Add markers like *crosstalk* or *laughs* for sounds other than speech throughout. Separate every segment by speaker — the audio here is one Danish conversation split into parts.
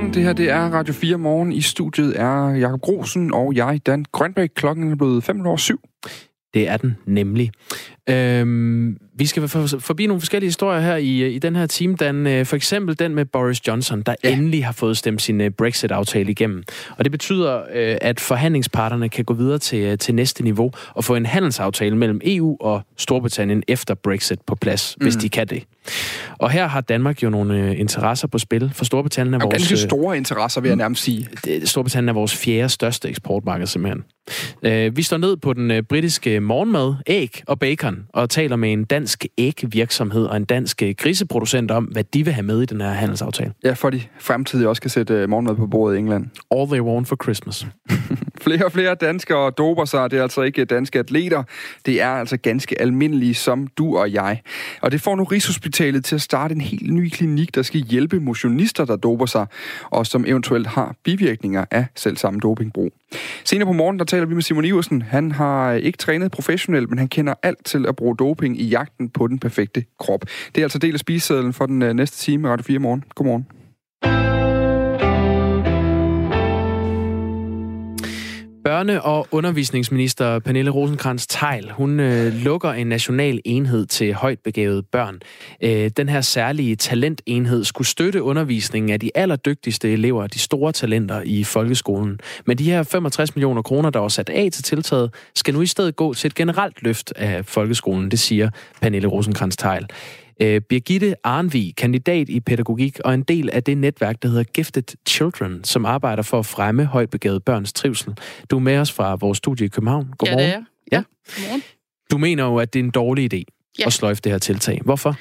Speaker 1: Godmorgen, det her det er Radio 4 Morgen. I studiet er Jakob Grosen og jeg, Dan Grønbæk. Klokken er blevet 5 over syv.
Speaker 2: Det er den nemlig. Øhm, vi skal forbi nogle forskellige historier her i, i den her time. Dan, øh, for eksempel den med Boris Johnson, der ja. endelig har fået stemt sin øh, Brexit-aftale igennem. Og det betyder, øh, at forhandlingsparterne kan gå videre til, til næste niveau og få en handelsaftale mellem EU og Storbritannien efter Brexit på plads, mm. hvis de kan det. Og her har Danmark jo nogle interesser på spil, for Storbritannien er vores...
Speaker 1: Ganske store interesser, vil jeg nærmest sige.
Speaker 2: Storbritannien er vores fjerde største eksportmarked, simpelthen. Vi står ned på den britiske morgenmad, æg og bacon, og taler med en dansk ægvirksomhed og en dansk griseproducent om, hvad de vil have med i den her handelsaftale.
Speaker 1: Ja, for de fremtidig også kan sætte morgenmad på bordet i England.
Speaker 2: All they want for Christmas. *laughs*
Speaker 1: flere og flere danskere doper sig. Det er altså ikke danske atleter. Det er altså ganske almindelige som du og jeg. Og det får nu Rigshospitalet til at starte en helt ny klinik, der skal hjælpe motionister, der doper sig, og som eventuelt har bivirkninger af selv samme dopingbrug. Senere på morgen, der taler vi med Simon Iversen. Han har øh, ikke trænet professionelt, men han kender alt til at bruge doping i jagten på den perfekte krop. Det er altså del af spisesedlen for den øh, næste time Radio 4 morgen. Godmorgen.
Speaker 2: Børne- og undervisningsminister Pernille rosenkrantz teil hun øh, lukker en national enhed til højt begavede børn. Øh, den her særlige talentenhed skulle støtte undervisningen af de allerdygtigste elever, de store talenter i folkeskolen. Men de her 65 millioner kroner, der var sat af til tiltaget, skal nu i stedet gå til et generelt løft af folkeskolen, det siger Pernille rosenkrantz teil Øh, Birgitte Arnvig, kandidat i pædagogik og en del af det netværk, der hedder Gifted Children, som arbejder for at fremme højt børns trivsel. Du er med os fra vores studie i København.
Speaker 3: Godmorgen. Ja, det er Ja. Godmorgen.
Speaker 2: Du mener jo, at det er en dårlig idé ja. at sløjfe det her tiltag. Hvorfor?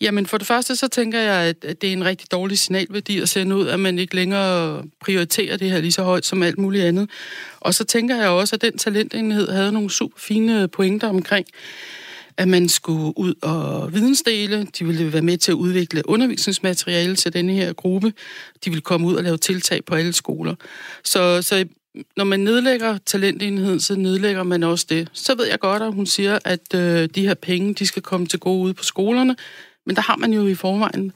Speaker 3: Jamen for det første, så tænker jeg, at det er en rigtig dårlig signalværdi at sende ud, at man ikke længere prioriterer det her lige så højt som alt muligt andet. Og så tænker jeg også, at den talentenhed havde nogle super fine pointer omkring, at man skulle ud og vidensdele. De ville være med til at udvikle undervisningsmateriale til denne her gruppe. De ville komme ud og lave tiltag på alle skoler. Så, så når man nedlægger talentenheden, så nedlægger man også det. Så ved jeg godt, at hun siger, at øh, de her penge, de skal komme til gode ud på skolerne. Men der har man jo i forvejen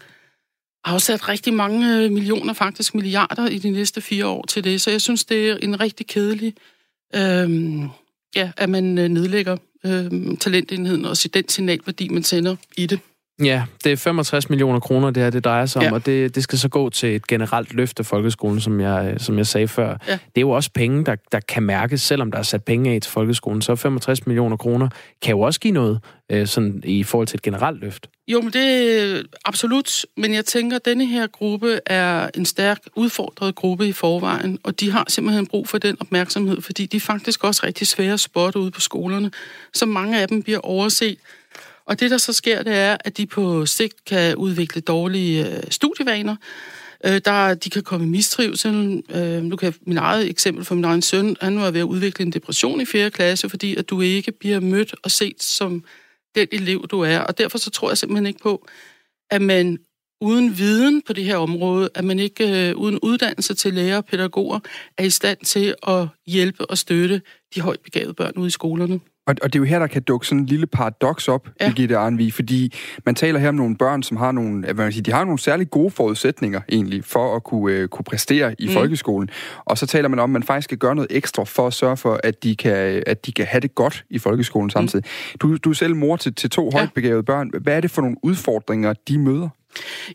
Speaker 3: afsat rigtig mange øh, millioner, faktisk milliarder i de næste fire år til det. Så jeg synes, det er en rigtig kedelig, øh, ja, at man øh, nedlægger øh, talentenheden og den signalværdi, man sender i det.
Speaker 2: Ja, det er 65 millioner kroner, det her det drejer sig om, ja. og det, det skal så gå til et generelt løft af folkeskolen, som jeg, som jeg sagde før. Ja. Det er jo også penge, der, der kan mærkes, selvom der er sat penge af til folkeskolen. Så 65 millioner kroner kan jo også give noget øh, sådan i forhold til et generelt løft.
Speaker 3: Jo, men det er absolut. Men jeg tænker, at denne her gruppe er en stærk udfordret gruppe i forvejen, og de har simpelthen brug for den opmærksomhed, fordi de er faktisk også rigtig svære at spotte ude på skolerne, så mange af dem bliver overset og det, der så sker, det er, at de på sigt kan udvikle dårlige øh, studievaner. Øh, der, de kan komme i mistrivsel. Øh, nu kan min eget eksempel for min egen søn, han var ved at udvikle en depression i 4. klasse, fordi at du ikke bliver mødt og set som den elev, du er. Og derfor så tror jeg simpelthen ikke på, at man uden viden på det her område, at man ikke øh, uden uddannelse til lærer og pædagoger er i stand til at hjælpe og støtte de højt begavede børn ude i skolerne.
Speaker 1: Og, og det er jo her, der kan dukke sådan en lille paradoks op, ja. Birgitte Arnvig, fordi man taler her om nogle børn, som har nogle, hvad man siger, de har nogle særlig gode forudsætninger egentlig for at kunne, øh, kunne præstere i mm. folkeskolen. Og så taler man om, at man faktisk skal gøre noget ekstra for at sørge for, at de kan, at de kan have det godt i folkeskolen samtidig. Mm. Du, du er selv mor til, til to ja. højt begavede børn. Hvad er det for nogle udfordringer, de møder?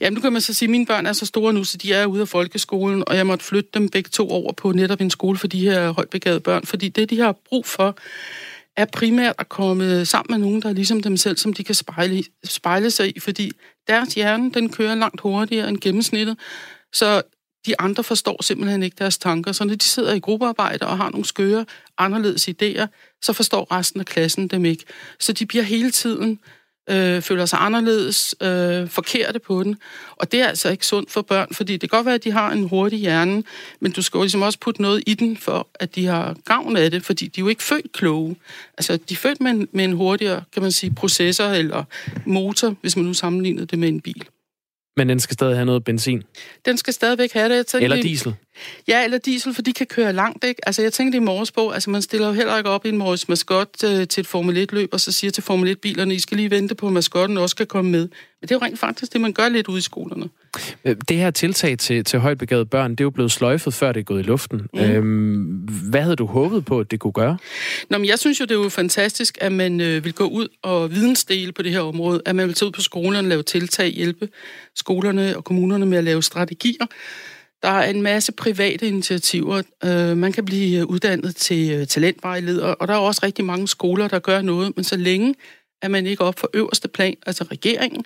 Speaker 3: Jamen, nu kan man så sige, at mine børn er så store nu, så de er ude af folkeskolen, og jeg måtte flytte dem begge to over på netop en skole for de her højt børn, fordi det, de har brug for, er primært at komme sammen med nogen, der er ligesom dem selv, som de kan spejle, spejle sig i, fordi deres hjerne, den kører langt hurtigere end gennemsnittet, så de andre forstår simpelthen ikke deres tanker. Så når de sidder i gruppearbejde og har nogle skøre, anderledes idéer, så forstår resten af klassen dem ikke. Så de bliver hele tiden øh, føler sig anderledes, øh, forkerte på den. Og det er altså ikke sundt for børn, fordi det kan godt være, at de har en hurtig hjerne, men du skal jo ligesom også putte noget i den, for at de har gavn af det, fordi de er jo ikke født kloge. Altså, de er født med en, med en hurtigere, kan man sige, processor eller motor, hvis man nu sammenligner det med en bil.
Speaker 2: Men den skal stadig have noget benzin?
Speaker 3: Den skal stadigvæk have det. Jeg
Speaker 2: tænker, Eller diesel?
Speaker 3: Ja, eller diesel, for de kan køre langt, ikke? Altså, jeg tænkte i morges på, altså man stiller jo heller ikke op i en morges maskot øh, til et Formel 1-løb, og så siger til Formel 1-bilerne, I skal lige vente på, at maskotten også skal komme med. Men det er jo rent faktisk det, man gør lidt ude i skolerne.
Speaker 2: Øh, det her tiltag til, til højbegavede børn, det er jo blevet sløjfet, før det er gået i luften. Mm. Øhm, hvad havde du håbet på, at det kunne gøre?
Speaker 3: Nå, men jeg synes jo, det er jo fantastisk, at man øh, vil gå ud og vidensdele på det her område, at man vil tage ud på skolerne, lave tiltag, hjælpe skolerne og kommunerne med at lave strategier, der er en masse private initiativer. Øh, man kan blive øh, uddannet til øh, talentvejleder, og der er også rigtig mange skoler, der gør noget, men så længe at man ikke op for øverste plan, altså regeringen,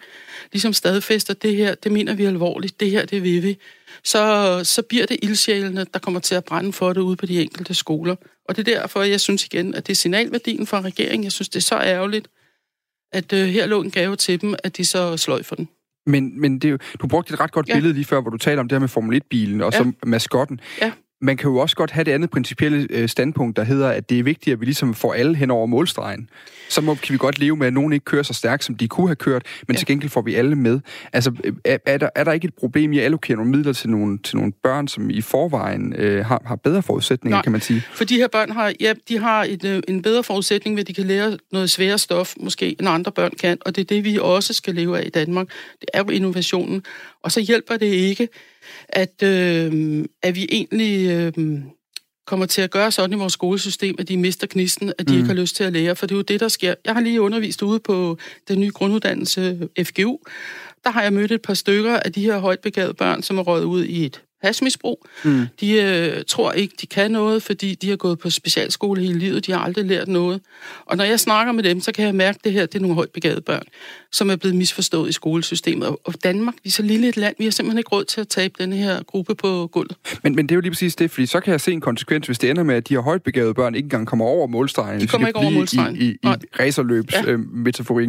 Speaker 3: ligesom stadfæster det her, det mener vi alvorligt, det her, det vil vi, så, så bliver det ildsjælene, der kommer til at brænde for det ude på de enkelte skoler. Og det er derfor, jeg synes igen, at det er signalværdien fra regeringen. Jeg synes, det er så ærgerligt, at øh, her lå en gave til dem, at de så sløj for den.
Speaker 1: Men, men det er du brugte et ret godt ja. billede lige før, hvor du taler om det her med Formel 1-bilen og ja. så maskotten. Ja man kan jo også godt have det andet principielle øh, standpunkt, der hedder, at det er vigtigt, at vi ligesom får alle hen over målstregen. Så må, kan vi godt leve med, at nogen ikke kører så stærkt, som de kunne have kørt, men ja. til gengæld får vi alle med. Altså, er, er, der, er der ikke et problem i at allokere nogle midler til nogle, til nogle børn, som i forvejen øh, har, har bedre forudsætninger, Nej, kan man sige?
Speaker 3: for de her børn har, ja, de har et, øh, en bedre forudsætning, ved at de kan lære noget sværere stof, måske, end andre børn kan, og det er det, vi også skal leve af i Danmark. Det er jo innovationen. Og så hjælper det ikke, at, øh, at vi egentlig øh, kommer til at gøre sådan i vores skolesystem, at de mister knisten, at de mm. ikke har lyst til at lære, for det er jo det, der sker. Jeg har lige undervist ude på den nye grunduddannelse FGU. Der har jeg mødt et par stykker af de her højt begavede børn, som er røget ud i et hashmisbrug. Mm. De øh, tror ikke, de kan noget, fordi de har gået på specialskole hele livet. De har aldrig lært noget. Og når jeg snakker med dem, så kan jeg mærke, at det her det er nogle højt begavede børn, som er blevet misforstået i skolesystemet. Og Danmark, vi er så lille et land, vi har simpelthen ikke råd til at tabe den her gruppe på gulvet.
Speaker 1: Men, men det er jo lige præcis det, fordi så kan jeg se en konsekvens, hvis det ender med, at de her højt begavede børn ikke engang kommer over målstregen.
Speaker 3: De kommer ikke over målstregen.
Speaker 1: I, i, i racerløbs ja. øh,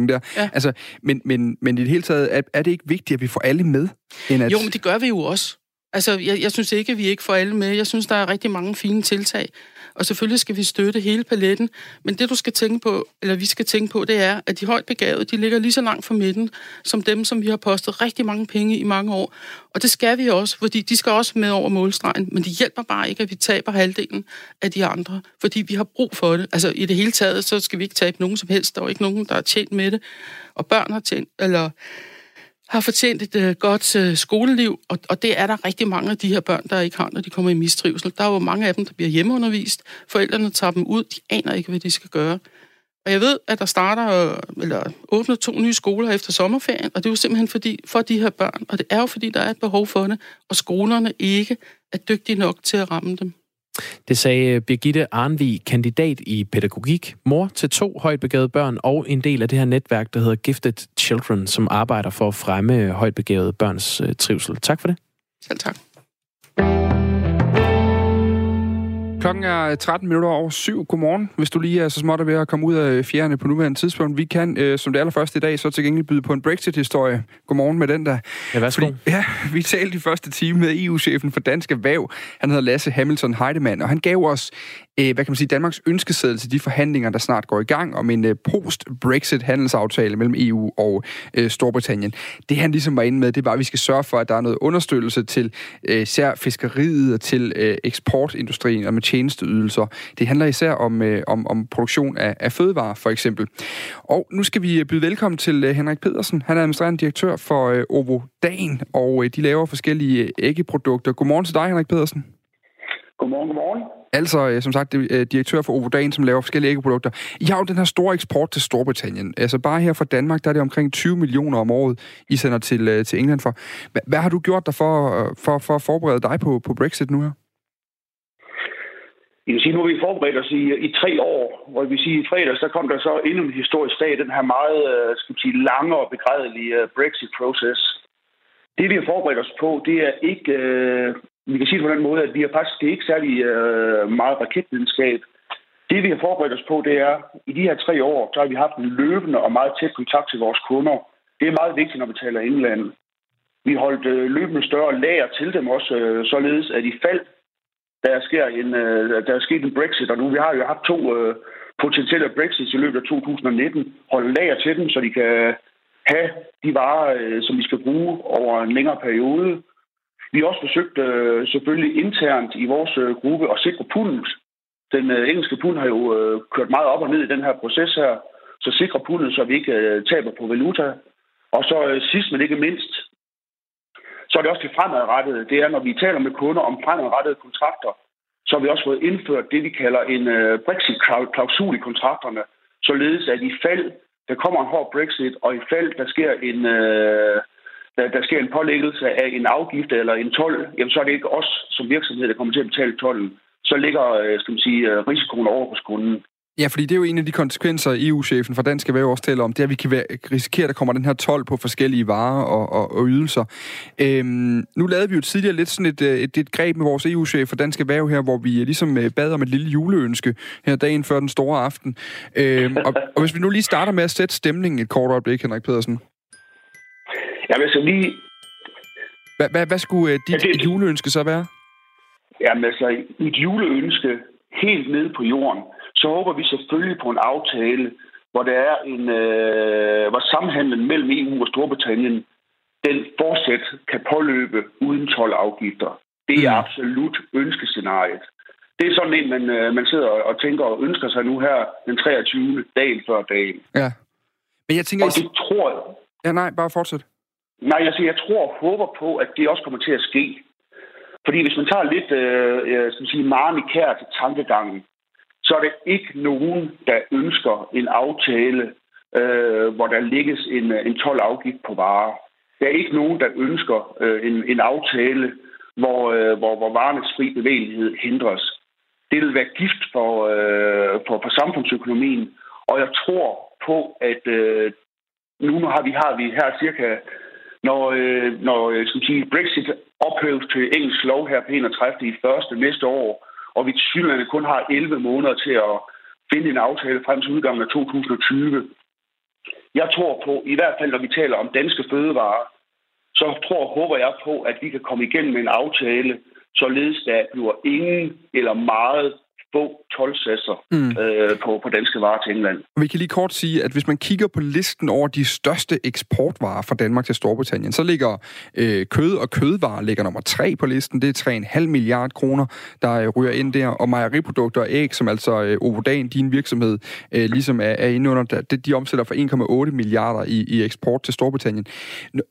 Speaker 1: der. Ja. Altså, men, men, men i det hele taget, er, er det ikke vigtigt, at vi får alle med?
Speaker 3: End at... Jo, men det gør vi jo også. Altså, jeg, jeg synes ikke, at vi ikke får alle med. Jeg synes, der er rigtig mange fine tiltag. Og selvfølgelig skal vi støtte hele paletten. Men det, du skal tænke på, eller vi skal tænke på, det er, at de højt begavede, de ligger lige så langt fra midten, som dem, som vi har postet rigtig mange penge i mange år. Og det skal vi også, fordi de skal også med over målstregen. Men det hjælper bare ikke, at vi taber halvdelen af de andre, fordi vi har brug for det. Altså, i det hele taget, så skal vi ikke tabe nogen som helst. Der er jo ikke nogen, der er tjent med det. Og børn har tjent, eller har fortjent et øh, godt øh, skoleliv, og, og det er der rigtig mange af de her børn, der ikke har, når de kommer i mistrivsel. Der er jo mange af dem, der bliver hjemmeundervist. Forældrene tager dem ud, de aner ikke, hvad de skal gøre. Og jeg ved, at der starter, øh, eller åbner to nye skoler efter sommerferien, og det er jo simpelthen fordi, for de her børn, og det er jo fordi, der er et behov for det, og skolerne ikke er dygtige nok til at ramme dem.
Speaker 2: Det sagde Birgitte Arnvig, kandidat i pædagogik, mor til to højtbegavede børn og en del af det her netværk, der hedder Gifted Children, som arbejder for at fremme højtbegavede børns øh, trivsel. Tak for det.
Speaker 3: Selv tak.
Speaker 1: Klokken er 13 minutter over syv. Godmorgen, hvis du lige er så småt ved at komme ud af fjerne på nuværende tidspunkt. Vi kan, øh, som det allerførste i dag, så til gengæld byde på en Brexit-historie. Godmorgen med den der.
Speaker 2: Ja, værsgo.
Speaker 1: Fordi, ja, vi talte i første time med EU-chefen for Dansk Erhverv. Han hedder Lasse Hamilton Heidemann, og han gav os øh, hvad kan man sige, Danmarks ønskeseddel til de forhandlinger, der snart går i gang om en øh, post-Brexit-handelsaftale mellem EU og øh, Storbritannien. Det han ligesom var inde med, det var, at vi skal sørge for, at der er noget understøttelse til øh, især fiskeriet og til øh, eksportindustrien og med tjenesteydelser. Det handler især om, øh, om, om produktion af, af fødevarer, for eksempel. Og nu skal vi øh, byde velkommen til øh, Henrik Pedersen. Han er administrerende direktør for øh, Ovo Dan, og øh, de laver forskellige øh, æggeprodukter. Godmorgen til dig, Henrik Pedersen.
Speaker 4: Godmorgen, godmorgen.
Speaker 1: Altså, øh, som sagt, øh, direktør for Ovodan, som laver forskellige æggeprodukter. I har jo den her store eksport til Storbritannien. Altså bare her fra Danmark, der er det omkring 20 millioner om året, I sender til, øh, til England for. Hvad, hvad har du gjort der for, for, for at forberede dig på, på Brexit nu her?
Speaker 4: Jeg vil sige, nu har vi forberedt os i, i tre år, hvor vi siger, i fredags, der kom der så endnu en historisk dag, den her meget skal sige, lange og begrædelige Brexit-proces. Det, vi har forberedt os på, det er ikke vi kan sige det på den måde, at vi har faktisk det er ikke særlig øh, meget raketvidenskab. Det, vi har forberedt os på, det er, i de her tre år, så har vi haft en løbende og meget tæt kontakt til vores kunder. Det er meget vigtigt, når vi taler England. Vi holdt øh, løbende større lager til dem også, øh, således at i fald, der sker en, øh, der er sket en Brexit, og nu vi har jo haft to øh, potentielle Brexits i løbet af 2019, holde lager til dem, så de kan have de varer, øh, som vi skal bruge over en længere periode. Vi har også forsøgt øh, selvfølgelig internt i vores øh, gruppe at sikre pundet. Den øh, engelske pund har jo øh, kørt meget op og ned i den her proces her, så sikre pundet, så vi ikke øh, taber på valuta. Og så øh, sidst, men ikke mindst, så er det også det fremadrettede. Det er, når vi taler med kunder om fremadrettede kontrakter, så har vi også fået indført det, vi kalder en øh, Brexit-klausul i kontrakterne, således at i fald der kommer en hård Brexit, og i fald der sker en, øh, der, der sker en pålæggelse af en afgift eller en told, jamen så er det ikke os som virksomhed, der kommer til at betale tolden. Så ligger øh, skal man sige, øh, risikoen over hos kunden.
Speaker 1: Ja, fordi det er jo en af de konsekvenser, EU-chefen for Dansk Erhverv også taler om, det er, at vi kan risikere, at der kommer den her 12 på forskellige varer og, og, og ydelser. Øhm, nu lavede vi jo tidligere lidt sådan et, øh, et, et greb med vores EU-chef for Dansk Erhverv her, hvor vi ligesom bad om et lille juleønske her dagen før den store aften. Øhm, og, og hvis vi nu lige starter med at sætte stemningen et kort øjeblik, Henrik Pedersen.
Speaker 4: Ja, hvis jeg lige...
Speaker 1: Hvad, hvad, hvad skulle uh, dit ja, det... juleønske så være?
Speaker 4: Jamen altså, et juleønske helt ned på jorden så håber vi selvfølgelig på en aftale, hvor der er en, øh, hvor samhandlen mellem EU og Storbritannien, den fortsat kan påløbe uden 12 afgifter. Det er mm. absolut ønskescenariet. Det er sådan en, man, øh, man sidder og tænker og ønsker sig nu her den 23. dagen før dagen.
Speaker 1: Ja. Men jeg tænker...
Speaker 4: Og det tror jeg...
Speaker 1: Ja, nej, bare fortsæt.
Speaker 4: Nej, altså, jeg tror og håber på, at det også kommer til at ske. Fordi hvis man tager lidt øh, øh skal man sige, meget i kær til tankegangen, så er det ikke nogen, der ønsker en aftale, øh, hvor der ligges en, øh, en 12-afgift på varer. Der er ikke nogen, der ønsker øh, en, en aftale, hvor, øh, hvor, hvor varernes fri bevægelighed hindres. Det vil være gift for, øh, for, for samfundsøkonomien, og jeg tror på, at øh, nu har vi, har vi her cirka, når, øh, når øh, skal sige, Brexit ophæves til engelsk lov her på 31. i første næste år, og vi til kun har 11 måneder til at finde en aftale frem til udgangen af 2020. Jeg tror på, i hvert fald når vi taler om danske fødevarer, så tror og håber jeg på, at vi kan komme igennem med en aftale, således der bliver ingen eller meget få tolvsatser mm. øh, på, på danske varer til England.
Speaker 1: Vi kan lige kort sige, at hvis man kigger på listen over de største eksportvarer fra Danmark til Storbritannien, så ligger øh, kød og kødvarer ligger nummer tre på listen. Det er 3,5 milliard kroner, der øh, ryger ind der. Og mejeriprodukter og æg, som altså øh, Ovodan, din virksomhed, øh, ligesom er, er inde under, der, det, de omsætter for 1,8 milliarder i, i eksport til Storbritannien.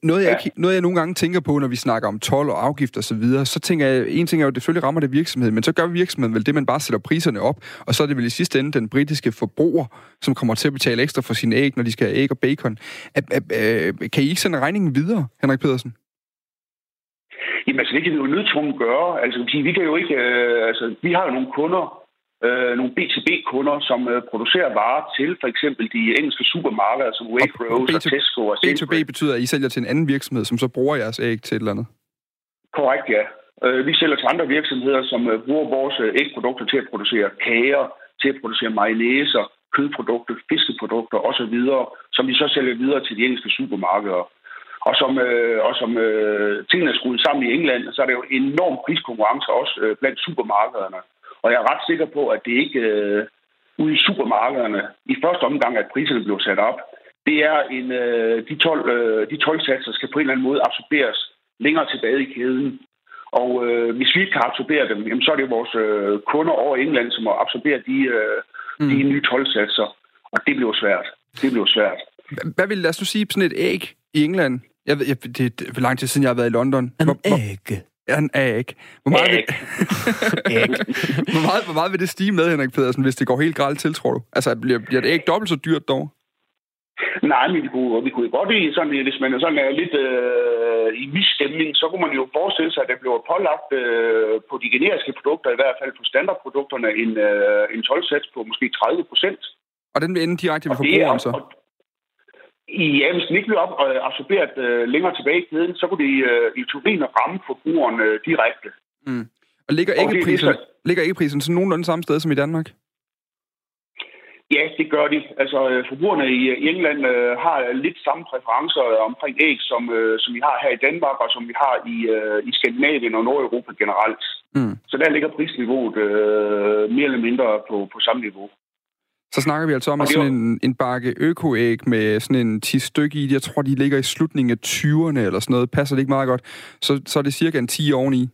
Speaker 1: Noget jeg, ja. ikke, noget, jeg nogle gange tænker på, når vi snakker om tolv og afgifter osv., så, videre, så tænker jeg, en ting er jo, at det selvfølgelig rammer det virksomhed, men så gør virksomheden vel det, man bare sætter priserne op, og så er det vel i sidste ende den britiske forbruger, som kommer til at betale ekstra for sine æg, når de skal have æg og bacon. Kan I ikke sende regningen videre, Henrik Pedersen?
Speaker 4: Jamen altså, det kan vi jo nødtvunget gøre. Altså, vi kan jo ikke... Øh, altså, vi har jo nogle kunder, øh, nogle B2B-kunder, som øh, producerer varer til for eksempel de engelske supermarkeder, som Waitrose og, og Tesco og
Speaker 1: B2B betyder, at I sælger til en anden virksomhed, som så bruger jeres æg til et eller andet?
Speaker 4: Korrekt, ja. Øh, vi sælger til andre virksomheder, som øh, bruger vores øh, ægprodukter til at producere kager, til at producere mayonnaise, kødprodukter, fiskeprodukter osv., som vi så sælger videre til de engelske supermarkeder. Og som, og som tingene er skruet sammen i England, så er der jo enorm priskonkurrence også blandt supermarkederne. Og jeg er ret sikker på, at det ikke øh, ude i supermarkederne i første omgang, at priserne bliver sat op. Det er en, øh, de, 12, øh, de 12 satser skal på en eller anden måde absorberes længere tilbage i kæden. Og øh, hvis vi ikke kan absorbere dem, jamen, så er det vores øh, kunder over England, som må absorbere de, øh, mm. de nye tolvsatser. Og det bliver svært. Det bliver svært.
Speaker 1: Hvad vil, lad os nu sige, sådan et æg i England? Jeg ved, jeg, det er for lang tid siden, jeg har været i London.
Speaker 2: En hvor, æg.
Speaker 1: Ja, en æg. Hvor meget, æg. *laughs* Vil, hvor, meget, hvor meget vil det stige med, Henrik Pedersen, hvis det går helt galt til, tror du? Altså, bliver, bliver et æg dobbelt så dyrt dog?
Speaker 4: Nej, men vi kunne, vi kunne godt i sådan, hvis man er sådan er lidt øh, i misstemning, så kunne man jo forestille sig, at der bliver pålagt øh, på de generiske produkter, i hvert fald på standardprodukterne, en, øh, en 12-sats på måske 30 procent.
Speaker 1: Og den vil ende direkte ved forbrugeren så?
Speaker 4: Ja, hvis den ikke bliver op, øh, absorberet øh, længere tilbage i kæden, så kunne det øh, i teorien ramme forbrugeren øh, direkte.
Speaker 1: Mm. Og ligger og det, det, ligger æggeprisen så nogenlunde samme sted som i Danmark?
Speaker 4: Ja, det gør de. Altså, øh, forbrugerne i England øh, har lidt samme præferencer omkring æg, som, øh, som vi har her i Danmark, og som vi har i, øh, i Skandinavien og Nordeuropa generelt. Mm. Så der ligger prisniveauet øh, mere eller mindre på, på samme niveau.
Speaker 1: Så Så snakker vi altså om, at sådan en, en bakke økoæg med sådan en 10 stykke i, jeg tror, de ligger i slutningen af 20'erne eller sådan noget, passer det ikke meget godt, så, så er det cirka en 10 oveni.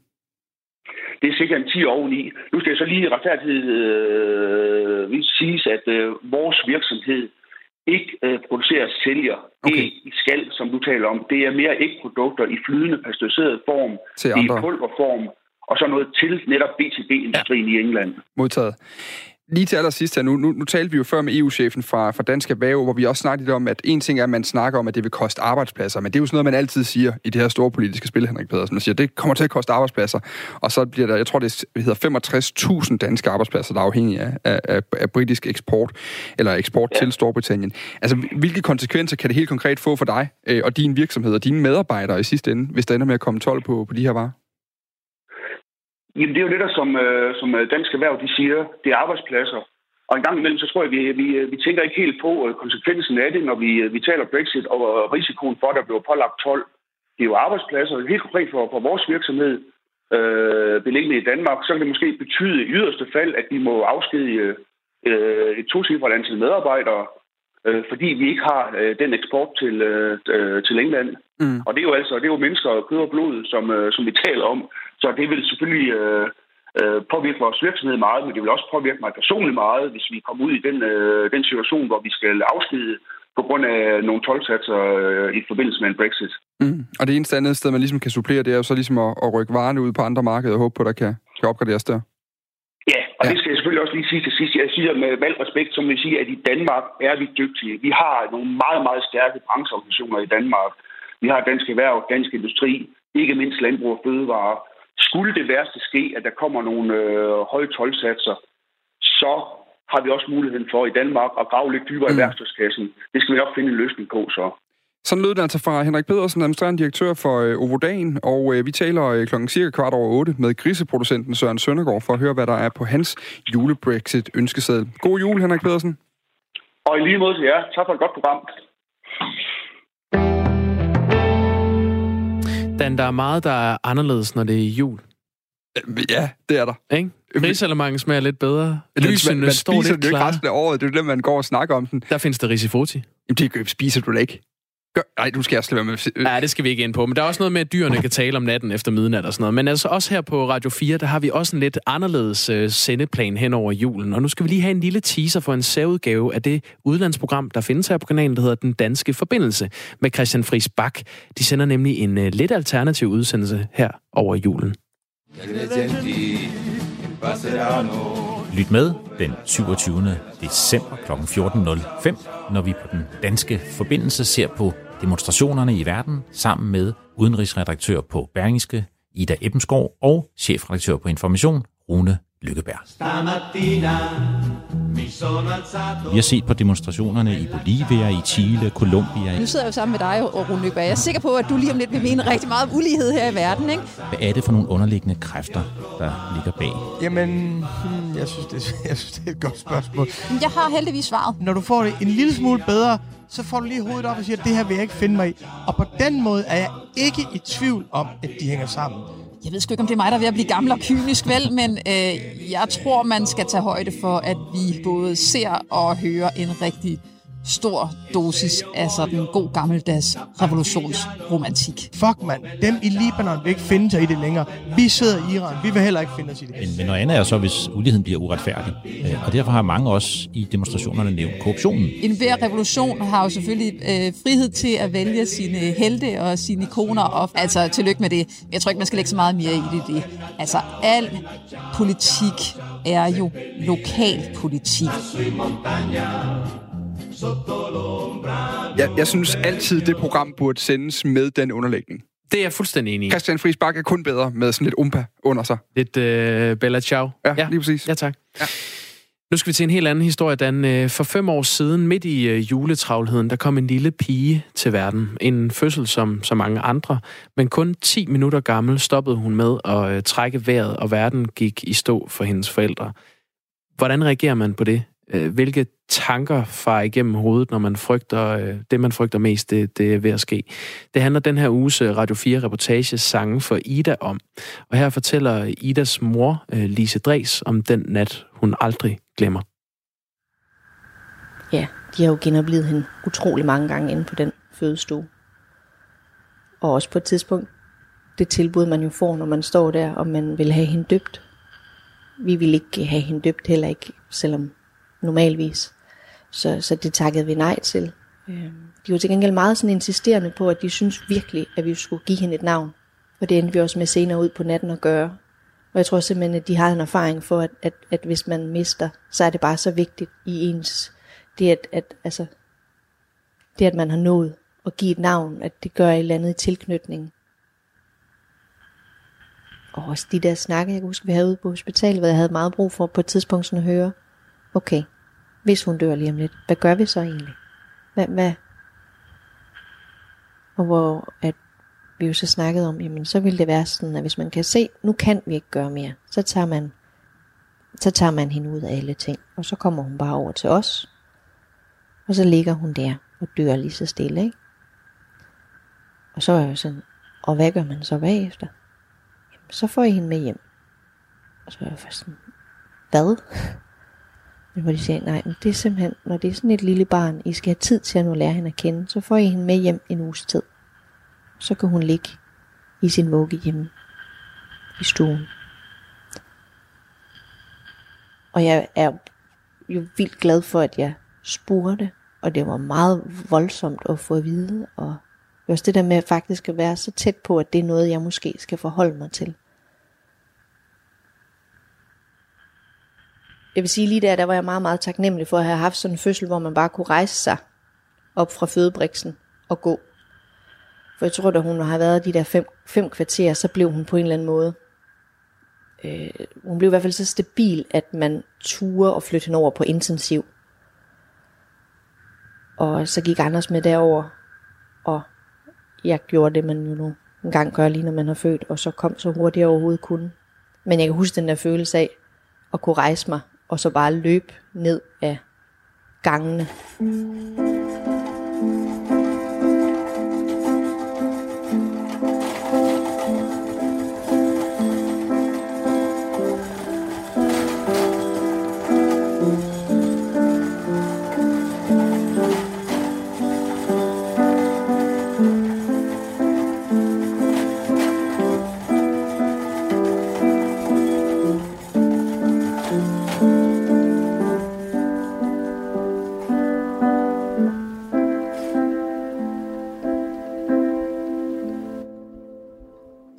Speaker 4: Det er cirka en 10 oveni. Nu skal jeg så lige retfærdighed øh, sige, at øh, vores virksomhed ikke øh, producerer sælger okay. æg i skal, som du taler om. Det er mere ægprodukter i flydende pasteuriseret form, i pulverform, og så noget til netop BTB-industrien ja. i England.
Speaker 1: Modtaget. Lige til allersidst her, nu, nu, nu talte vi jo før med EU-chefen fra, fra Dansk Erhverv, hvor vi også snakkede om, at en ting er, at man snakker om, at det vil koste arbejdspladser, men det er jo sådan noget, man altid siger i det her store politiske spil, Henrik Pedersen. Man siger, at det kommer til at koste arbejdspladser, og så bliver der, jeg tror, det hedder 65.000 danske arbejdspladser, der er afhængige af, af, af, af britisk eksport, eller eksport ja. til Storbritannien. Altså, hvilke konsekvenser kan det helt konkret få for dig øh, og din virksomhed og dine medarbejdere i sidste ende, hvis der ender med at komme 12 på, på de her varer?
Speaker 4: Jamen, det er jo det, der som, øh, som øh, Dansk Erhverv de siger, det er arbejdspladser. Og en gang imellem, så tror jeg, vi, vi, vi tænker ikke helt på øh, konsekvensen af det, når vi, vi taler Brexit og risikoen for, at der bliver pålagt 12. Det er jo arbejdspladser. Helt konkret for, for vores virksomhed, øh, beliggende i Danmark, så kan det måske betyde i yderste fald, at vi må afskedige øh, et tocifret antal medarbejdere, øh, fordi vi ikke har øh, den eksport til, øh, til England. Mm. Og det er jo altså det er jo mennesker og kød og blod, som, øh, som vi taler om. Så det vil selvfølgelig øh, øh, påvirke vores virksomhed meget, men det vil også påvirke mig personligt meget, hvis vi kommer ud i den, øh, den situation, hvor vi skal afskede på grund af nogle tolvsatser øh, i forbindelse med en Brexit.
Speaker 1: Mm. Og det eneste andet sted, man ligesom kan supplere, det er jo så ligesom at, at rykke varerne ud på andre markeder og håbe på, at der kan, kan opgraderes der.
Speaker 4: Ja, og ja. det skal jeg selvfølgelig også lige sige til sidst. Jeg siger med valg respekt, som vi siger, at i Danmark er vi dygtige. Vi har nogle meget, meget stærke brancheorganisationer i Danmark. Vi har Dansk Erhverv, Dansk Industri, ikke mindst Landbrug og Fødevare. Skulle det værste ske, at der kommer nogle øh, høje tolvsatser, så har vi også muligheden for i Danmark at grave lidt dybere mm. i værktøjskassen. Det skal vi nok finde en løsning på så.
Speaker 1: Sådan lød det altså fra Henrik Pedersen, administrerende direktør for øh, Ovodan, og øh, vi taler øh, klokken cirka kvart over otte med griseproducenten Søren Søndergaard for at høre, hvad der er på hans julebrexit ønskeseddel. God jul, Henrik Pedersen.
Speaker 4: Og i lige måde til jer. Tak for et godt program.
Speaker 2: Dan, der er meget, der er anderledes, når det er jul.
Speaker 1: Ja, det er der.
Speaker 2: Ikke? Risalemangen smager lidt bedre. Lysene man, man står lidt
Speaker 1: det ikke resten af året. Det er det, man går og snakker om den.
Speaker 2: Der findes der risifoti.
Speaker 1: Jamen, det spiser du da ikke. Gør, nej, du skal slet med.
Speaker 2: Nej, det skal vi ikke ind på. Men der er også noget med, at dyrene kan tale om natten efter midnat og sådan noget. Men altså også her på Radio 4, der har vi også en lidt anderledes uh, sendeplan hen over julen. Og nu skal vi lige have en lille teaser for en særudgave af det udlandsprogram, der findes her på kanalen, der hedder Den Danske Forbindelse med Christian Friis Bak. De sender nemlig en uh, lidt alternativ udsendelse her over julen.
Speaker 5: Lyt med den 27. december kl. 14.05, når vi på den danske forbindelse ser på demonstrationerne i verden sammen med udenrigsredaktør på Berlingske, Ida Ebbensgaard og chefredaktør på Information, Rune Lykkeberg. Vi har set på demonstrationerne i Bolivia, i Chile, Colombia.
Speaker 6: Nu sidder jeg jo sammen med dig, og Rune Lykkeberg. Jeg er sikker på, at du lige om lidt vil mene rigtig meget om ulighed her i verden, ikke?
Speaker 5: Hvad er det for nogle underliggende kræfter, der ligger bag?
Speaker 7: Jamen, hmm, jeg, synes, det, *laughs* jeg synes, det er et godt spørgsmål.
Speaker 6: Jeg har heldigvis svaret.
Speaker 7: Når du får det en lille smule bedre, så får du lige hovedet op og siger, at det her vil jeg ikke finde mig i. Og på den måde er jeg ikke i tvivl om, at de hænger sammen.
Speaker 6: Jeg ved sgu ikke, om det er mig, der er ved at blive gammel og kynisk, vel, men øh, jeg tror, man skal tage højde for, at vi både ser og hører en rigtig stor dosis af sådan god gammeldags revolutionsromantik.
Speaker 7: Fuck mand, dem i Libanon vil ikke finde sig i det længere. Vi sidder i Iran, vi vil heller ikke finde os i det.
Speaker 5: Men, men noget andet er så, hvis uligheden bliver uretfærdig. Øh, og derfor har mange også i demonstrationerne nævnt korruptionen.
Speaker 6: En hver revolution har jo selvfølgelig øh, frihed til at vælge sine helte og sine ikoner. Og, altså, tillykke med det. Jeg tror ikke, man skal lægge så meget mere i det. det. Altså, al politik er jo lokalpolitik.
Speaker 1: Jeg, jeg synes altid, det program burde sendes med den underlægning.
Speaker 2: Det er jeg fuldstændig enig i.
Speaker 1: Christian Friis Bak er kun bedre med sådan lidt umpa under sig.
Speaker 2: Lidt øh, Bella Ciao.
Speaker 1: Ja, ja, lige præcis.
Speaker 2: Ja, tak. Ja. Nu skal vi til en helt anden historie, Dan. Øh, for fem år siden, midt i øh, juletravlheden, der kom en lille pige til verden. En fødsel som så mange andre, men kun 10 minutter gammel stoppede hun med at øh, trække vejret, og verden gik i stå for hendes forældre. Hvordan reagerer man på det? Øh, hvilke tanker far igennem hovedet, når man frygter, øh, det man frygter mest, det, det er ved at ske. Det handler den her uges øh, Radio 4 reportage Sange for Ida om. Og her fortæller Idas mor, Lise Dres, om den nat, hun aldrig glemmer.
Speaker 8: ja, de har jo genoplevet hende utrolig mange gange inde på den fødestue. Og også på et tidspunkt, det tilbud man jo får, når man står der, og man vil have hende døbt. Vi vil ikke have hende døbt, heller ikke, selvom normalvis. Så, så det takkede vi nej til. Øhm, de var til gengæld meget sådan insisterende på, at de synes virkelig, at vi skulle give hende et navn. Og det endte vi også med senere ud på natten at gøre. Og jeg tror simpelthen, at de har en erfaring for, at, at, at hvis man mister, så er det bare så vigtigt i ens, det at, at, altså, det at man har nået at give et navn, at det gør et eller andet i tilknytning. Og også de der snakke, jeg kan huske, vi havde ude på hospitalet, hvor jeg havde meget brug for på et tidspunkt sådan at høre, okay, hvis hun dør lige om lidt, hvad gør vi så egentlig? Hvad, hvad? Og hvor at vi jo så snakkede om, jamen så ville det være sådan, at hvis man kan se, nu kan vi ikke gøre mere, så tager man, så tager man hende ud af alle ting, og så kommer hun bare over til os, og så ligger hun der og dør lige så stille, ikke? Og så er jeg sådan, og hvad gør man så bagefter? Jamen, så får I hende med hjem. Og så er jeg først sådan, hvad? Men hvor de siger, nej, men det er simpelthen, når det er sådan et lille barn, I skal have tid til at nu lære hende at kende, så får I hende med hjem en uges tid. Så kan hun ligge i sin vugge hjemme i stuen. Og jeg er jo vildt glad for, at jeg spurgte, og det var meget voldsomt at få at vide, og også det der med faktisk at være så tæt på, at det er noget, jeg måske skal forholde mig til. Jeg vil sige lige der, der var jeg meget, meget taknemmelig for at have haft sådan en fødsel, hvor man bare kunne rejse sig op fra fødebriksen og gå. For jeg tror, da hun har været de der fem, fem kvarter, så blev hun på en eller anden måde. Øh, hun blev i hvert fald så stabil, at man turde og flytte hende over på intensiv. Og så gik Anders med derover, og jeg gjorde det, man jo nu en gang gør lige når man har født, og så kom så hurtigt jeg overhovedet kunne. Men jeg kan huske den der følelse af at kunne rejse mig, og så bare løbe ned af gangene.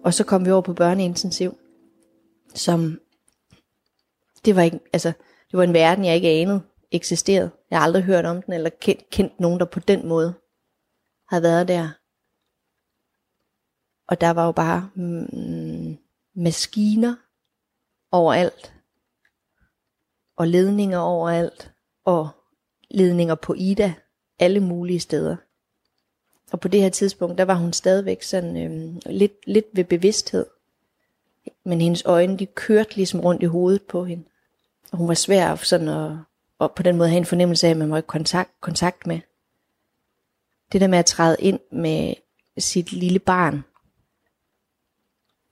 Speaker 8: Og så kom vi over på børneintensiv, som det var ikke, altså, det var en verden, jeg ikke anede eksisterede. Jeg har aldrig hørt om den, eller kendt, kendt nogen, der på den måde havde været der. Og der var jo bare mm, maskiner overalt, og ledninger overalt, og ledninger på Ida, alle mulige steder. Og på det her tidspunkt, der var hun stadigvæk sådan øh, lidt, lidt ved bevidsthed. Men hendes øjne, de kørte ligesom rundt i hovedet på hende. Og hun var svær sådan at, at på den måde have en fornemmelse af, at man var i kontakt, kontakt med. Det der med at træde ind med sit lille barn,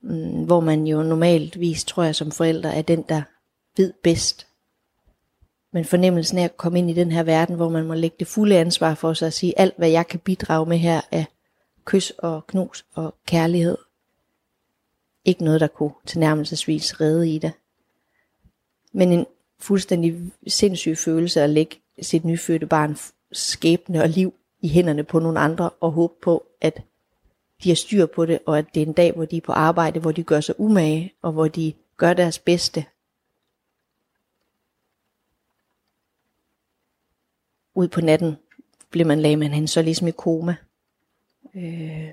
Speaker 8: mm, hvor man jo normalt vis, tror jeg som forælder, er den, der ved bedst, men fornemmelsen af at komme ind i den her verden, hvor man må lægge det fulde ansvar for sig at sige, alt hvad jeg kan bidrage med her er kys og knus og kærlighed. Ikke noget, der kunne tilnærmelsesvis redde i det. Men en fuldstændig sindssyg følelse at lægge sit nyfødte barn skæbne og liv i hænderne på nogle andre og håbe på, at de har styr på det, og at det er en dag, hvor de er på arbejde, hvor de gør sig umage, og hvor de gør deres bedste, ud på natten blev man lagde man hende så ligesom i koma. Øh.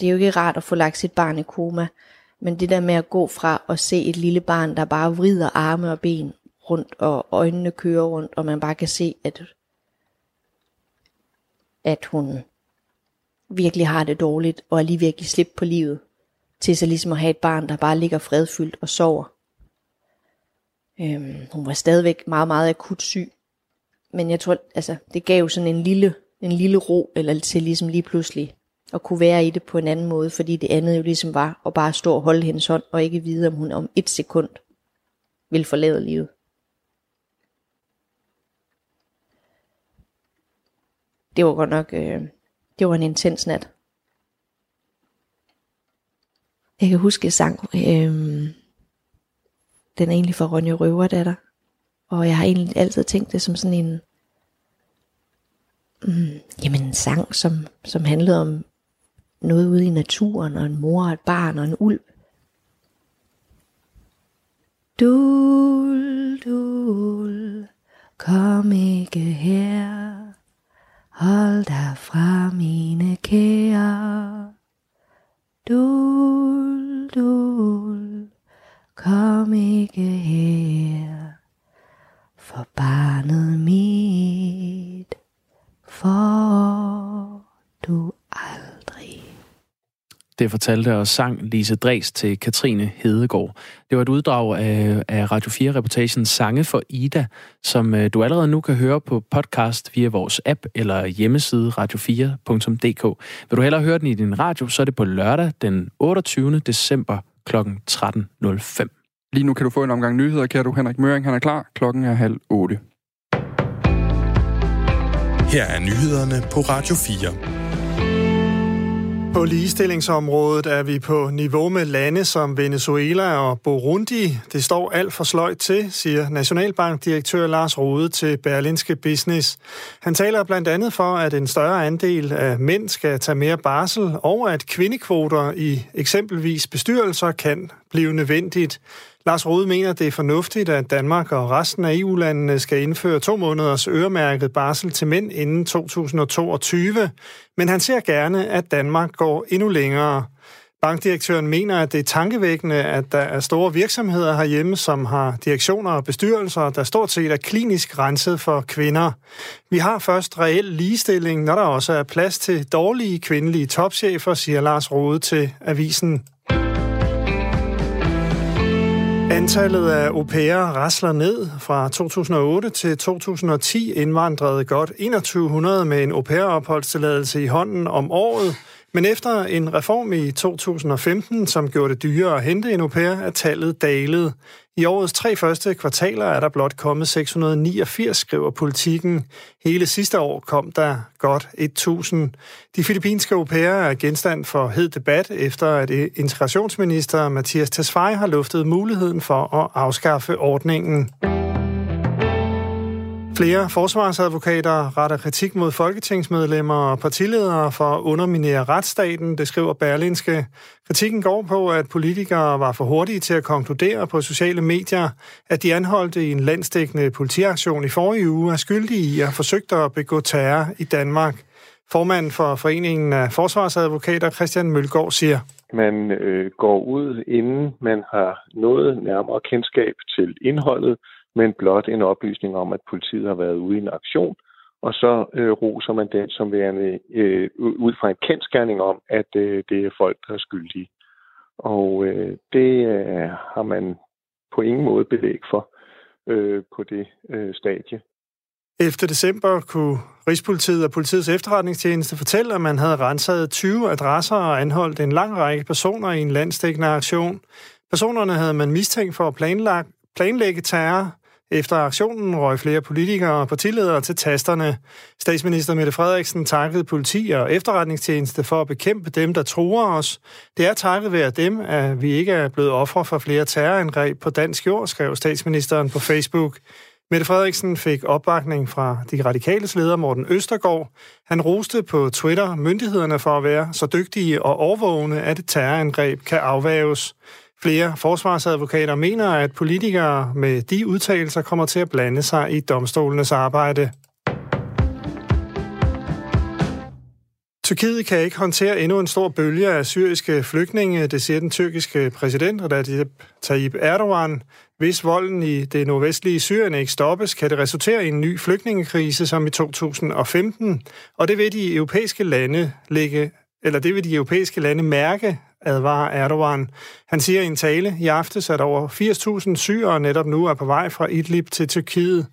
Speaker 8: Det er jo ikke rart at få lagt sit barn i koma, men det der med at gå fra at se et lille barn, der bare vrider arme og ben rundt, og øjnene kører rundt, og man bare kan se, at, at hun virkelig har det dårligt, og er lige virkelig slippe slip på livet, til så ligesom at have et barn, der bare ligger fredfyldt og sover. Øhm, hun var stadigvæk meget, meget akut syg. Men jeg tror, altså, det gav sådan en lille, en lille ro eller til ligesom lige pludselig at kunne være i det på en anden måde, fordi det andet jo ligesom var at bare stå og holde hendes hånd, og ikke vide, om hun om et sekund vil forlade livet. Det var godt nok, øh, det var en intens nat. Jeg kan huske, jeg sang, øh, den er egentlig for Ronja Røverdatter, og jeg har egentlig altid tænkt det som sådan en, mm, jamen en sang, som, som handlede om noget ude i naturen, og en mor og et barn og en ulv. Dul, dul, kom ikke her, hold dig fra mine kære. Dul, dul, kom ikke her, for barnet mit, for du aldrig.
Speaker 2: Det fortalte og sang Lise Dres til Katrine Hedegaard. Det var et uddrag af, af Radio 4-reportagen Sange for Ida, som øh, du allerede nu kan høre på podcast via vores app eller hjemmeside radio4.dk. Vil du hellere høre den i din radio, så er det på lørdag den 28. december kl. 13.05.
Speaker 1: Lige nu kan du få en omgang nyheder, kan du. Henrik Møring, han er klar. Klokken er halv otte.
Speaker 9: Her er nyhederne på Radio 4.
Speaker 10: På ligestillingsområdet er vi på niveau med lande som Venezuela og Burundi. Det står alt for sløjt til, siger Nationalbankdirektør Lars Rode til Berlinske Business. Han taler blandt andet for, at en større andel af mænd skal tage mere barsel, og at kvindekvoter i eksempelvis bestyrelser kan blive nødvendigt. Lars Rode mener, det er fornuftigt, at Danmark og resten af EU-landene skal indføre to måneders øremærket barsel til mænd inden 2022, men han ser gerne, at Danmark går endnu længere. Bankdirektøren mener, at det er tankevækkende, at der er store virksomheder herhjemme, som har direktioner og bestyrelser, der stort set er klinisk renset for kvinder. Vi har først reel ligestilling, når der også er plads til dårlige kvindelige topchefer, siger Lars Rode til avisen. Antallet af au pairer rasler ned. Fra 2008 til 2010 indvandrede godt 2100 med en au pair-opholdstilladelse i hånden om året. Men efter en reform i 2015, som gjorde det dyrere at hente en au pair, er tallet dalet. I årets tre første kvartaler er der blot kommet 689, skriver politikken. Hele sidste år kom der godt 1000. De filippinske au pairer er genstand for hed debat, efter at integrationsminister Mathias Tesfaye har luftet muligheden for at afskaffe ordningen. Flere forsvarsadvokater retter kritik mod folketingsmedlemmer og partiledere for at underminere retsstaten, det skriver Berlinske. Kritikken går på, at politikere var for hurtige til at konkludere på sociale medier, at de anholdte i en landsdækkende politiaktion i forrige uge er skyldige i at forsøgte at begå terror i Danmark. Formanden for Foreningen af Forsvarsadvokater, Christian Mølgaard, siger,
Speaker 11: man øh, går ud, inden man har noget nærmere kendskab til indholdet, men blot en oplysning om, at politiet har været ude i en aktion, og så øh, roser man den som værende øh, ud fra en kendskærning om, at øh, det er folk, der er skyldige. Og øh, det øh, har man på ingen måde belæg for øh, på det øh, stadie.
Speaker 10: 11. december kunne Rigspolitiet og politiets efterretningstjeneste fortælle, at man havde renset 20 adresser og anholdt en lang række personer i en landstækkende aktion. Personerne havde man mistænkt for at planlægge terror, efter aktionen røg flere politikere og partiledere til tasterne. Statsminister Mette Frederiksen takkede politi og efterretningstjeneste for at bekæmpe dem, der truer os. Det er takket være dem, at vi ikke er blevet ofre for flere terrorangreb på dansk jord, skrev statsministeren på Facebook. Mette Frederiksen fik opbakning fra de radikale leder Morten Østergaard. Han roste på Twitter myndighederne for at være så dygtige og overvågne, at et terrorangreb kan afvæves. Flere forsvarsadvokater mener, at politikere med de udtalelser kommer til at blande sig i domstolenes arbejde. Tyrkiet kan ikke håndtere endnu en stor bølge af syriske flygtninge, det siger den tyrkiske præsident Recep Tayyip Erdogan. Hvis volden i det nordvestlige Syrien ikke stoppes, kan det resultere i en ny flygtningekrise som i 2015, og det vil de europæiske lande lægge eller det vil de europæiske lande mærke, advarer Erdogan. Han siger i en tale i aftes, at over 80.000 syrere netop nu er på vej fra Idlib til Tyrkiet.